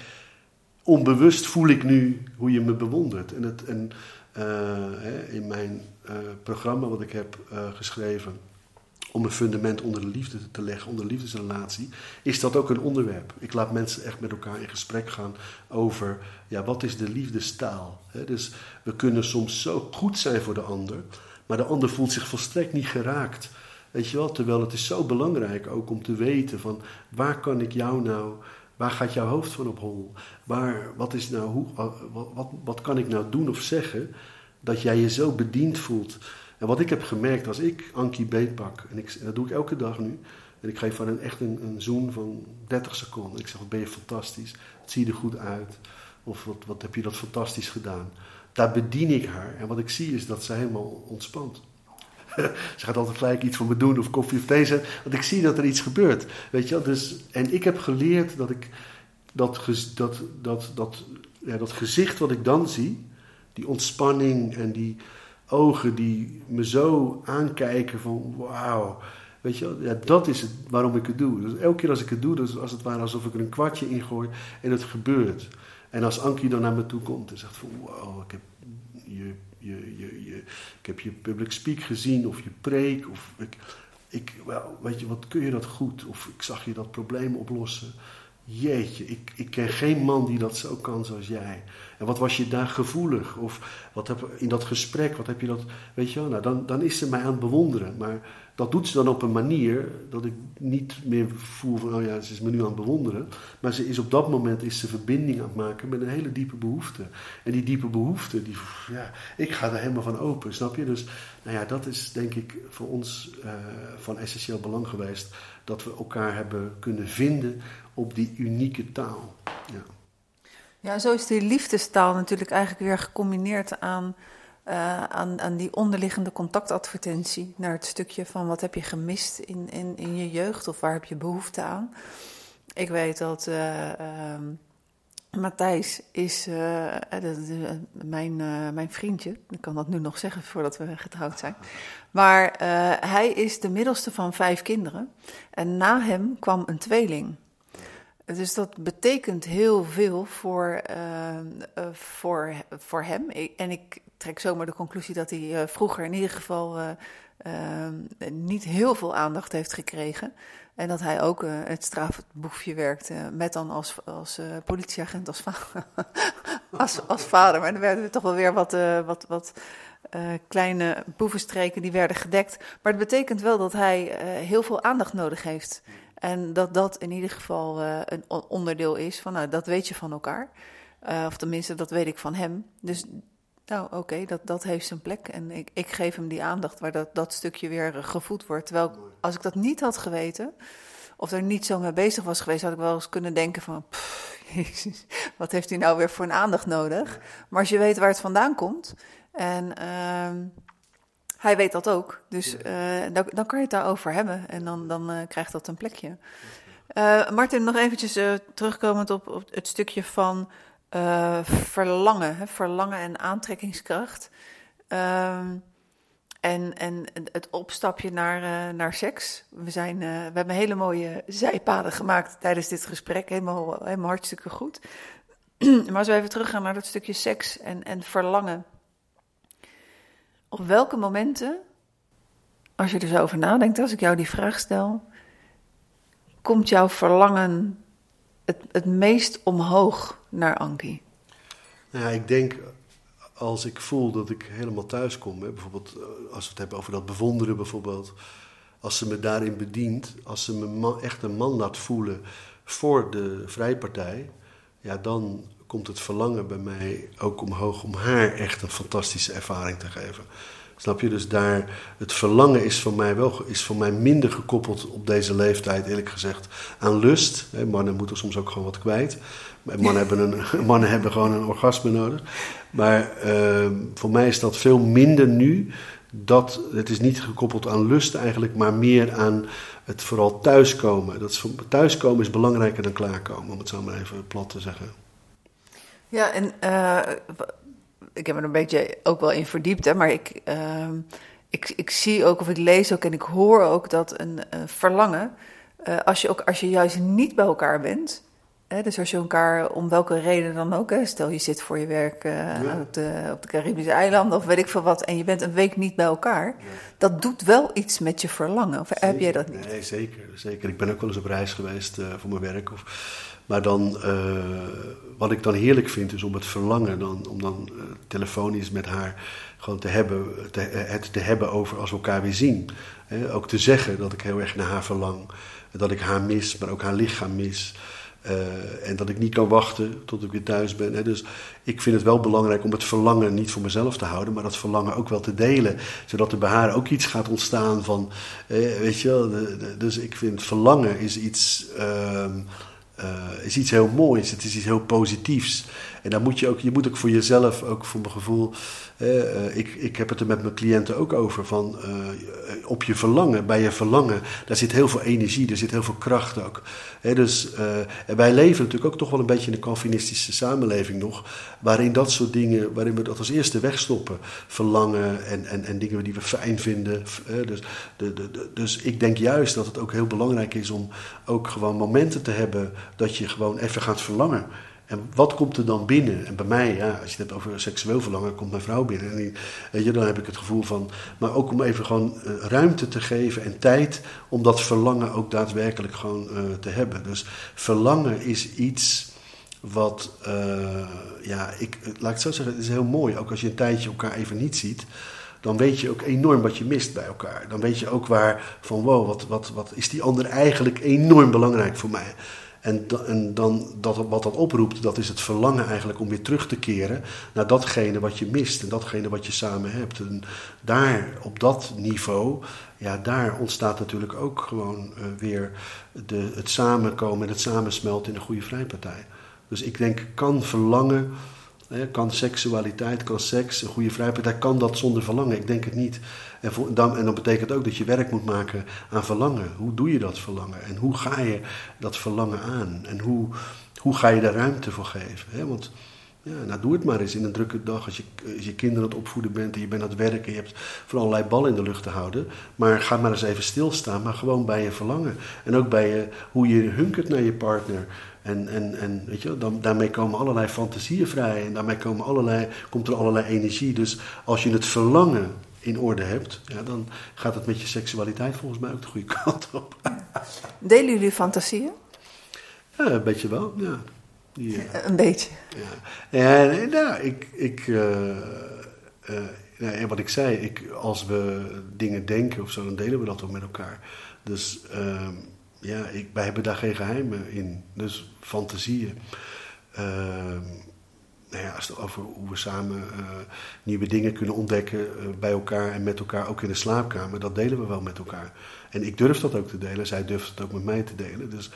onbewust voel ik nu hoe je me bewondert. En, het, en uh, in mijn uh, programma wat ik heb uh, geschreven om een fundament onder de liefde te leggen, onder de liefdesrelatie, is dat ook een onderwerp. Ik laat mensen echt met elkaar in gesprek gaan over, ja, wat is de liefdestaal? He, dus we kunnen soms zo goed zijn voor de ander, maar de ander voelt zich volstrekt niet geraakt. Weet je wel, terwijl het is zo belangrijk ook om te weten van, waar kan ik jou nou Waar gaat jouw hoofd van op hol? Waar, wat, is nou, hoe, wat, wat, kan ik nou doen of zeggen dat jij je zo bediend voelt? En wat ik heb gemerkt als ik Ankie beetpak, en, ik, dat doe ik elke dag nu, en ik geef haar een, echt een, een zoen van 30 seconden. Ik zeg, wat ben je fantastisch, het zie je er goed uit, of wat, wat heb je dat fantastisch gedaan. Daar bedien ik haar en wat ik zie is dat ze helemaal ontspant. Ze gaat altijd gelijk iets voor me doen of koffie of thee zetten. Want ik zie dat er iets gebeurt. Weet je wel? Dus, en ik heb geleerd dat ik dat, dat, dat, dat, ja, dat gezicht wat ik dan zie, die ontspanning en die ogen die me zo aankijken van wauw. Weet je ja, dat is het waarom ik het doe. Dus elke keer als ik het doe, dat is als het ware alsof ik er een kwartje in gooi en het gebeurt. En als Ankie dan naar me toe komt en zegt van wauw, ik heb je je, je, ik heb je public speak gezien of je preek. Of ik, ik, wel, weet je, wat kun je dat goed? Of ik zag je dat probleem oplossen. Jeetje, ik, ik ken geen man die dat zo kan zoals jij. En wat was je daar gevoelig? Of wat heb, in dat gesprek, wat heb je dat... Weet je wel, nou, dan, dan is ze mij aan het bewonderen. Maar dat doet ze dan op een manier dat ik niet meer voel van, oh ja, ze is me nu aan het bewonderen. Maar ze is op dat moment is ze verbinding aan het maken met een hele diepe behoefte. En die diepe behoefte, die, ja, ik ga er helemaal van open, snap je? Dus nou ja, dat is denk ik voor ons uh, van essentieel belang geweest. Dat we elkaar hebben kunnen vinden op die unieke taal. Ja, ja zo is die liefdestaal natuurlijk eigenlijk weer gecombineerd aan uh, aan, aan die onderliggende contactadvertentie naar het stukje van wat heb je gemist in, in, in je jeugd of waar heb je behoefte aan. Ik weet dat uh, Matthijs is uh, mijn, mijn vriendje. Ik kan dat nu nog zeggen voordat we getrouwd zijn. Maar hij is de middelste van vijf kinderen. En na hem kwam een tweeling. Dus dat betekent heel veel voor, voor, voor hem. en ik trek zomaar de conclusie dat hij uh, vroeger in ieder geval niet heel veel aandacht heeft gekregen. En dat hij ook het strafboefje werkte, met dan als, als politieagent, als, als, als, vader. Maar dan werden we toch wel weer wat, wat, wat kleine boevenstreken die werden gedekt. Maar het betekent wel dat hij heel veel aandacht nodig heeft. En dat dat in ieder geval een onderdeel is van, nou, dat weet je van elkaar. of tenminste, dat weet ik van hem. Dus nou, oké, dat, dat heeft zijn plek. En ik, ik geef hem die aandacht waar dat, dat stukje weer gevoed wordt. Terwijl als ik dat niet had geweten, of er niet zo mee bezig was geweest, had ik wel eens kunnen denken van, pff, jezus, wat heeft hij nou weer voor een aandacht nodig? Maar als je weet waar het vandaan komt, en uh, hij weet dat ook, dus uh, dan, dan, kan je het daarover hebben en dan, dan uh, krijgt dat een plekje. Uh, Martin, nog eventjes terugkomend op, op het stukje van verlangen, hè, verlangen en aantrekkingskracht. Um, en, en het opstapje naar, naar seks. We, zijn, we hebben hele mooie zijpaden gemaakt tijdens dit gesprek. Helemaal, helemaal hartstikke goed. maar als we even teruggaan naar dat stukje seks en, en verlangen. Op welke momenten, als je er zo over nadenkt, als ik jou die vraag stel, komt jouw verlangen het, het meest omhoog naar Anki? Nou ja, ik denk als ik voel dat ik helemaal thuis kom, hè, bijvoorbeeld eh, als we het hebben over dat bewonderen bijvoorbeeld, als ze me daarin bedient, als ze me echt een man laat voelen voor de vrijpartij, ja, dan komt het verlangen bij mij ook omhoog om haar echt een fantastische ervaring te geven. Snap je? Dus daar, het verlangen is voor mij wel is voor mij minder gekoppeld op deze leeftijd, eerlijk gezegd, aan lust. Mannen moeten soms ook gewoon wat kwijt. Mannen hebben, een, mannen hebben gewoon een orgasme nodig. Maar uh, voor mij is dat veel minder nu. Dat, het is niet gekoppeld aan lust eigenlijk, maar meer aan het vooral thuiskomen. Dat is, thuiskomen is belangrijker dan klaarkomen, om het zo maar even plat te zeggen. Ja, en uh, ik heb er een beetje ook wel in verdiept, hè, maar ik, uh, ik, ik zie ook of ik lees ook en ik hoor ook dat een uh, verlangen, uh, als, je ook, als je juist niet bij elkaar bent, hè, dus als je elkaar om welke reden dan ook, hè, stel je zit voor je werk ja. op, de, op de Caribische eilanden of weet ik veel wat, en je bent een week niet bij elkaar, ja. dat doet wel iets met je verlangen. Of zeker. heb jij dat niet? Nee, zeker, zeker. Ik ben ook wel eens op reis geweest voor mijn werk. Of, maar dan, wat ik dan heerlijk vind, is om het verlangen, dan, om dan uh, telefonisch met haar gewoon te hebben, te, het te hebben over als we elkaar weer zien. Ook te zeggen dat ik heel erg naar haar verlang. Dat ik haar mis, maar ook haar lichaam mis. Uh, en dat ik niet kan wachten tot ik weer thuis ben. Hè. Dus ik vind het wel belangrijk om het verlangen niet voor mezelf te houden, maar dat verlangen ook wel te delen. Zodat er bij haar ook iets gaat ontstaan van, eh, weet je wel. Dus ik vind verlangen is iets. Uh, uh, is iets heel moois, het is iets heel positiefs. En dan moet je ook, je moet ook voor jezelf, ook voor mijn gevoel, uh, ik, ik heb het er met mijn cliënten ook over, van op je verlangen, bij je verlangen, daar zit heel veel energie, er zit heel veel kracht ook. He, dus en wij leven natuurlijk ook toch wel een beetje in een Calvinistische samenleving nog, waarin dat soort dingen, waarin we dat als eerste wegstoppen. Verlangen en, en, en dingen die we fijn vinden. dus, de, de, dus ik denk juist dat het ook heel belangrijk is om ook gewoon momenten te hebben dat je gewoon even gaat verlangen. En wat komt er dan binnen? En bij mij, ja, als je het hebt over seksueel verlangen, komt mijn vrouw binnen. En je, dan heb ik het gevoel van. Maar ook om even gewoon ruimte te geven en tijd om dat verlangen ook daadwerkelijk gewoon uh, te hebben. Dus verlangen is iets wat, uh, ja, ik, laat ik het zo zeggen, het is heel mooi. Ook als je een tijdje elkaar even niet ziet dan weet je ook enorm wat je mist bij elkaar. Dan weet je ook waar van wow, wat, wat, wat is die ander eigenlijk enorm belangrijk voor mij. En, en dan dat, wat dat oproept, dat is het verlangen eigenlijk om weer terug te keren naar datgene wat je mist en datgene wat je samen hebt. En daar, op dat niveau, ja, daar ontstaat natuurlijk ook gewoon uh, weer de, het samenkomen en het samensmelten in een goede vrijpartij. Dus ik denk, kan verlangen, kan seksualiteit, kan seks, een goede vrijpartij, kan dat zonder verlangen? Ik denk het niet. En, voor, dan, en dat betekent ook dat je werk moet maken aan verlangen. Hoe doe je dat verlangen? En hoe ga je dat verlangen aan? En hoe, hoe ga je daar ruimte voor geven? Want ja, nou doe het maar eens in een drukke dag als je, als je kinderen aan het opvoeden bent en je bent aan het werken. Je hebt van allerlei ballen in de lucht te houden. Maar ga maar eens even stilstaan, maar gewoon bij je verlangen. En ook bij je, hoe je hunkert naar je partner. En, en, en weet je, dan, daarmee komen allerlei fantasieën vrij. En daarmee komen allerlei, komt er allerlei energie. Dus als je het verlangen in orde hebt, ja, dan gaat het met je seksualiteit volgens mij ook de goede kant op. Delen jullie fantasieën? Ja, een beetje wel, ja. Die, uh, een beetje? Ja, ja nee, nou, ik, ik uh, uh, nee, wat ik zei, ik, als we dingen denken of zo, dan delen we dat ook met elkaar. Dus ehm, ja, ik, wij hebben daar geen geheimen in. Dus fantasieën. Nou ja, over hoe we samen uh, nieuwe dingen kunnen ontdekken uh, bij elkaar en met elkaar, ook in de slaapkamer, dat delen we wel met elkaar. En ik durf dat ook te delen, zij durft het ook met mij te delen. Dus,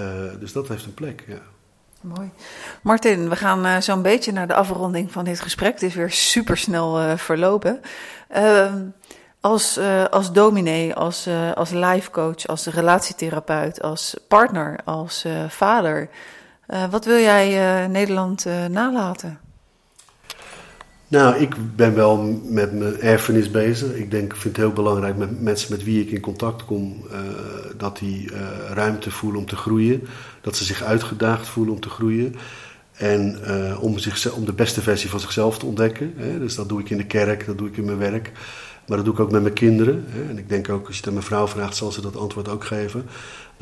uh, dus dat heeft een plek, ja. Mooi. Martin, we gaan zo'n beetje naar de afronding van dit gesprek. Het is weer super snel verlopen. Ehm, als, als dominee, als, als life coach, als relatietherapeut, als partner, als vader. Uh, wat wil jij uh, Nederland uh, nalaten? Nou, ik ben wel met mijn erfenis bezig. Ik denk, vind het heel belangrijk met mensen met wie ik in contact kom, dat die ruimte voelen om te groeien. Dat ze zich uitgedaagd voelen om te groeien. En om, zich, om de beste versie van zichzelf te ontdekken. Hè. Dus dat doe ik in de kerk, dat doe ik in mijn werk. Maar dat doe ik ook met mijn kinderen. Hè. En ik denk ook, als je het aan mijn vrouw vraagt, zal ze dat antwoord ook geven.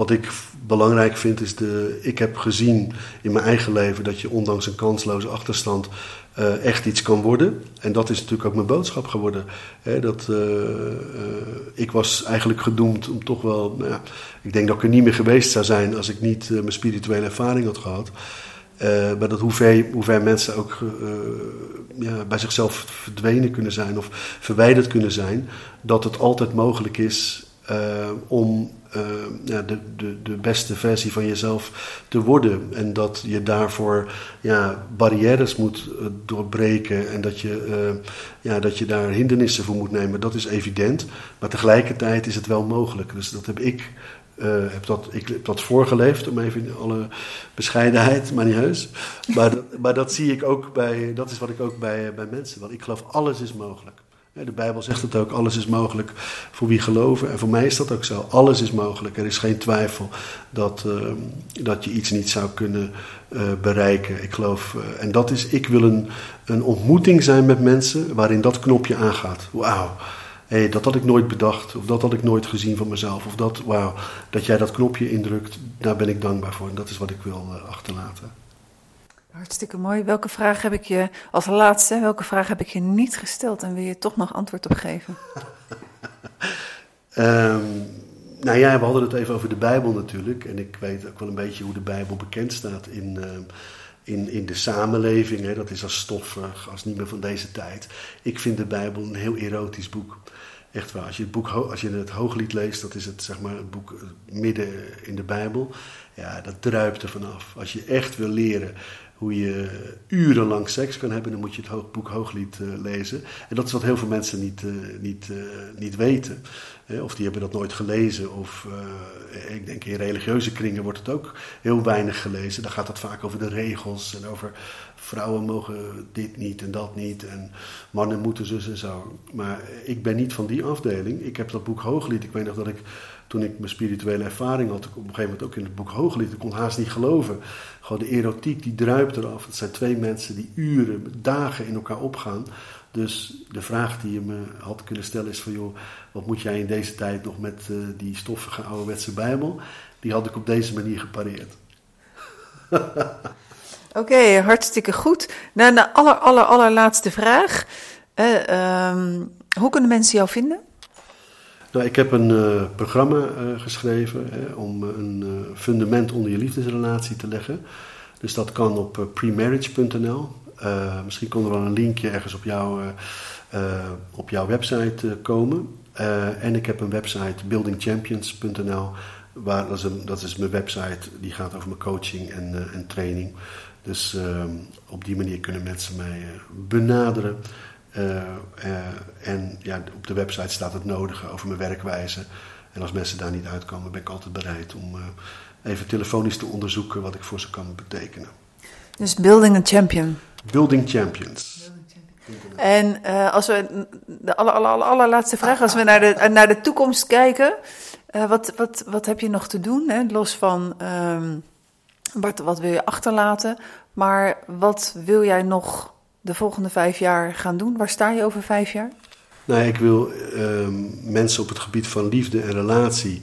Wat ik belangrijk vind is, de, ik heb gezien in mijn eigen leven dat je ondanks een kansloze achterstand uh, echt iets kan worden. En dat is natuurlijk ook mijn boodschap geworden. Hè, dat, uh, uh, ik was eigenlijk gedoemd om toch wel. Nou ja, ik denk dat ik er niet meer geweest zou zijn als ik niet mijn spirituele ervaring had gehad. maar dat hoe ver, mensen ook ja, bij zichzelf verdwenen kunnen zijn of verwijderd kunnen zijn, dat het altijd mogelijk is om ja, de, de, de beste versie van jezelf te worden. En dat je daarvoor ja, barrières moet uh, doorbreken en dat je, uh, ja, dat je daar hindernissen voor moet nemen. Dat is evident. Maar tegelijkertijd is het wel mogelijk. Dus dat heb ik. heb dat, ik heb dat voorgeleefd, om even in alle bescheidenheid, maar niet heus. Maar dat, maar dat zie ik ook bij, dat is wat ik ook bij, bij mensen. Want ik geloof, alles is mogelijk. De Bijbel zegt het ook, alles is mogelijk voor wie geloven. En voor mij is dat ook zo. Alles is mogelijk. Er is geen twijfel dat, uh, dat je iets niet zou kunnen uh, bereiken. Ik geloof, uh, en dat is, ik wil een, een ontmoeting zijn met mensen waarin dat knopje aangaat. Wauw. Hey, dat had ik nooit bedacht, of dat had ik nooit gezien van mezelf. Of dat, wauw, dat jij dat knopje indrukt, daar ben ik dankbaar voor. En dat is wat ik wil achterlaten. Hartstikke mooi. Welke vraag heb ik je, als laatste, welke vraag heb ik je niet gesteld en wil je toch nog antwoord op geven? um, nou ja, we hadden het even over de Bijbel natuurlijk. En ik weet ook wel een beetje hoe de Bijbel bekend staat in, uh, in, in de samenleving. Hè. Dat is als stoffig, als niet meer van deze tijd. Ik vind de Bijbel een heel erotisch boek. Echt waar. Als je het, boek, als je het Hooglied leest, dat is het, zeg maar, het boek midden in de Bijbel. Ja, dat druipt er vanaf. Als je echt wil leren hoe je urenlang seks kan hebben, dan moet je het boek Hooglied uh, lezen. En dat is wat heel veel mensen niet, uh, niet, uh, niet weten. of die hebben dat nooit gelezen. Of ik denk in religieuze kringen wordt het ook heel weinig gelezen. Dan gaat het vaak over de regels en over vrouwen mogen dit niet en dat niet. En mannen moeten zus en zo. Maar ik ben niet van die afdeling. Ik heb dat boek Hooglied. Ik weet nog dat ik toen ik mijn spirituele ervaring had, op een gegeven moment ook in het boek Hooglied, ik kon haast niet geloven. Gewoon de erotiek die druipt eraf. Het zijn twee mensen die uren, dagen in elkaar opgaan. Dus de vraag die je me had kunnen stellen is van joh, wat moet jij in deze tijd nog met uh, die stoffige ouderwetse Bijbel? Die had ik op deze manier gepareerd. Oké, hartstikke goed. Nou, de aller, aller, allerlaatste vraag. Uh, um, hoe kunnen mensen jou vinden? Nou, ik heb een uh, programma uh, geschreven hè, om een uh, fundament onder je liefdesrelatie te leggen. Dus dat kan op premarriage.nl. misschien komt er wel een linkje ergens op, jou, op jouw website komen. en ik heb een website buildingchampions.nl. Waar, dat, is een, dat is mijn website, die gaat over mijn coaching en, en training. Dus op die manier kunnen mensen mij benaderen. Uh, uh, en ja, op de website staat het nodige over mijn werkwijze. En als mensen daar niet uitkomen, ben ik altijd bereid om uh, even telefonisch te onderzoeken wat ik voor ze kan betekenen. Dus Building a Champion. Building Champions. En als we de aller, aller, allerlaatste vraag, als we naar de, naar de toekomst kijken, wat, wat, wat heb je nog te doen? Hè? Los van um, wat, wat wil je achterlaten, maar wat wil jij nog de volgende vijf jaar gaan doen? Waar sta je over vijf jaar? Nou, ik wil uh, mensen op het gebied van liefde en relatie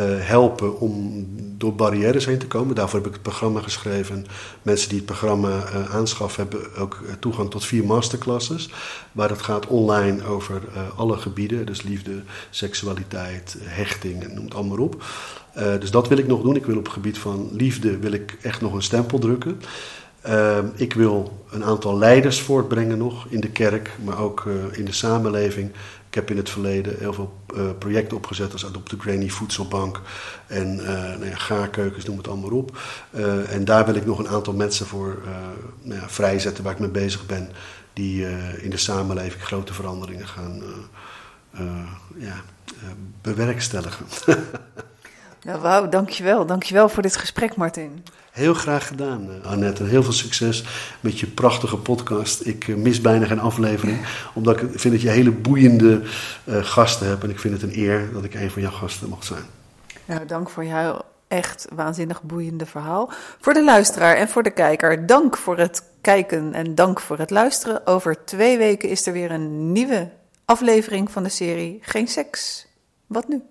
uh, helpen om door barrières heen te komen. Daarvoor heb ik het programma geschreven. Mensen die het programma uh, aanschaffen hebben ook toegang tot vier masterclasses. Waar het gaat online over alle gebieden. Dus liefde, seksualiteit, hechting en noem het allemaal op. dus dat wil ik nog doen. Ik wil op het gebied van liefde wil ik echt nog een stempel drukken. Uh, ik wil een aantal leiders voortbrengen nog in de kerk, maar ook uh, in de samenleving. Ik heb in het verleden heel veel uh, projecten opgezet als Adopt the Granny Voedselbank en nou ja, gaarkeukens, noem het allemaal op. en daar wil ik nog een aantal mensen voor nou ja, vrijzetten waar ik mee bezig ben, die in de samenleving grote veranderingen gaan ja, bewerkstelligen. nou, wauw, dankjewel. Dankjewel voor dit gesprek, Martin. Heel graag gedaan, eh, Annette. En heel veel succes met je prachtige podcast. Ik eh, mis bijna geen aflevering, omdat ik vind dat je hele boeiende uh, gasten hebt. En ik vind het een eer dat ik een van jouw gasten mag zijn. Nou, dank voor jouw echt waanzinnig boeiende verhaal. Voor de luisteraar en voor de kijker, dank voor het kijken en dank voor het luisteren. Over twee weken is er weer een nieuwe aflevering van de serie Geen Seks. Wat nu?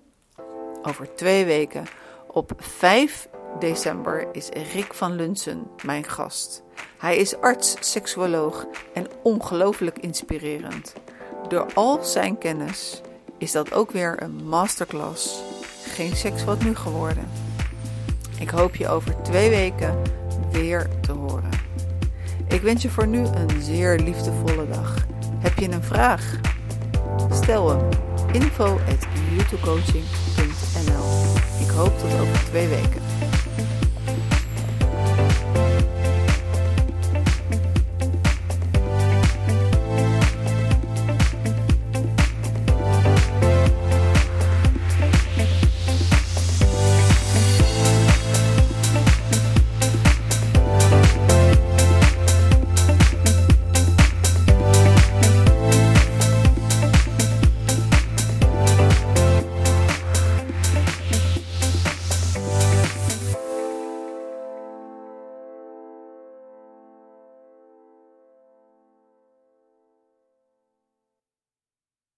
Over twee weken, op 5 december, is Rick van Lunsen mijn gast. Hij is arts, seksuoloog en ongelooflijk inspirerend. Door al zijn kennis is dat ook weer een masterclass. Geen seks wat nu geworden. Ik hoop je over twee weken weer te horen. Ik wens je voor nu een zeer liefdevolle dag. Heb je een vraag? Stel hem info at Ik hoop tot over twee weken.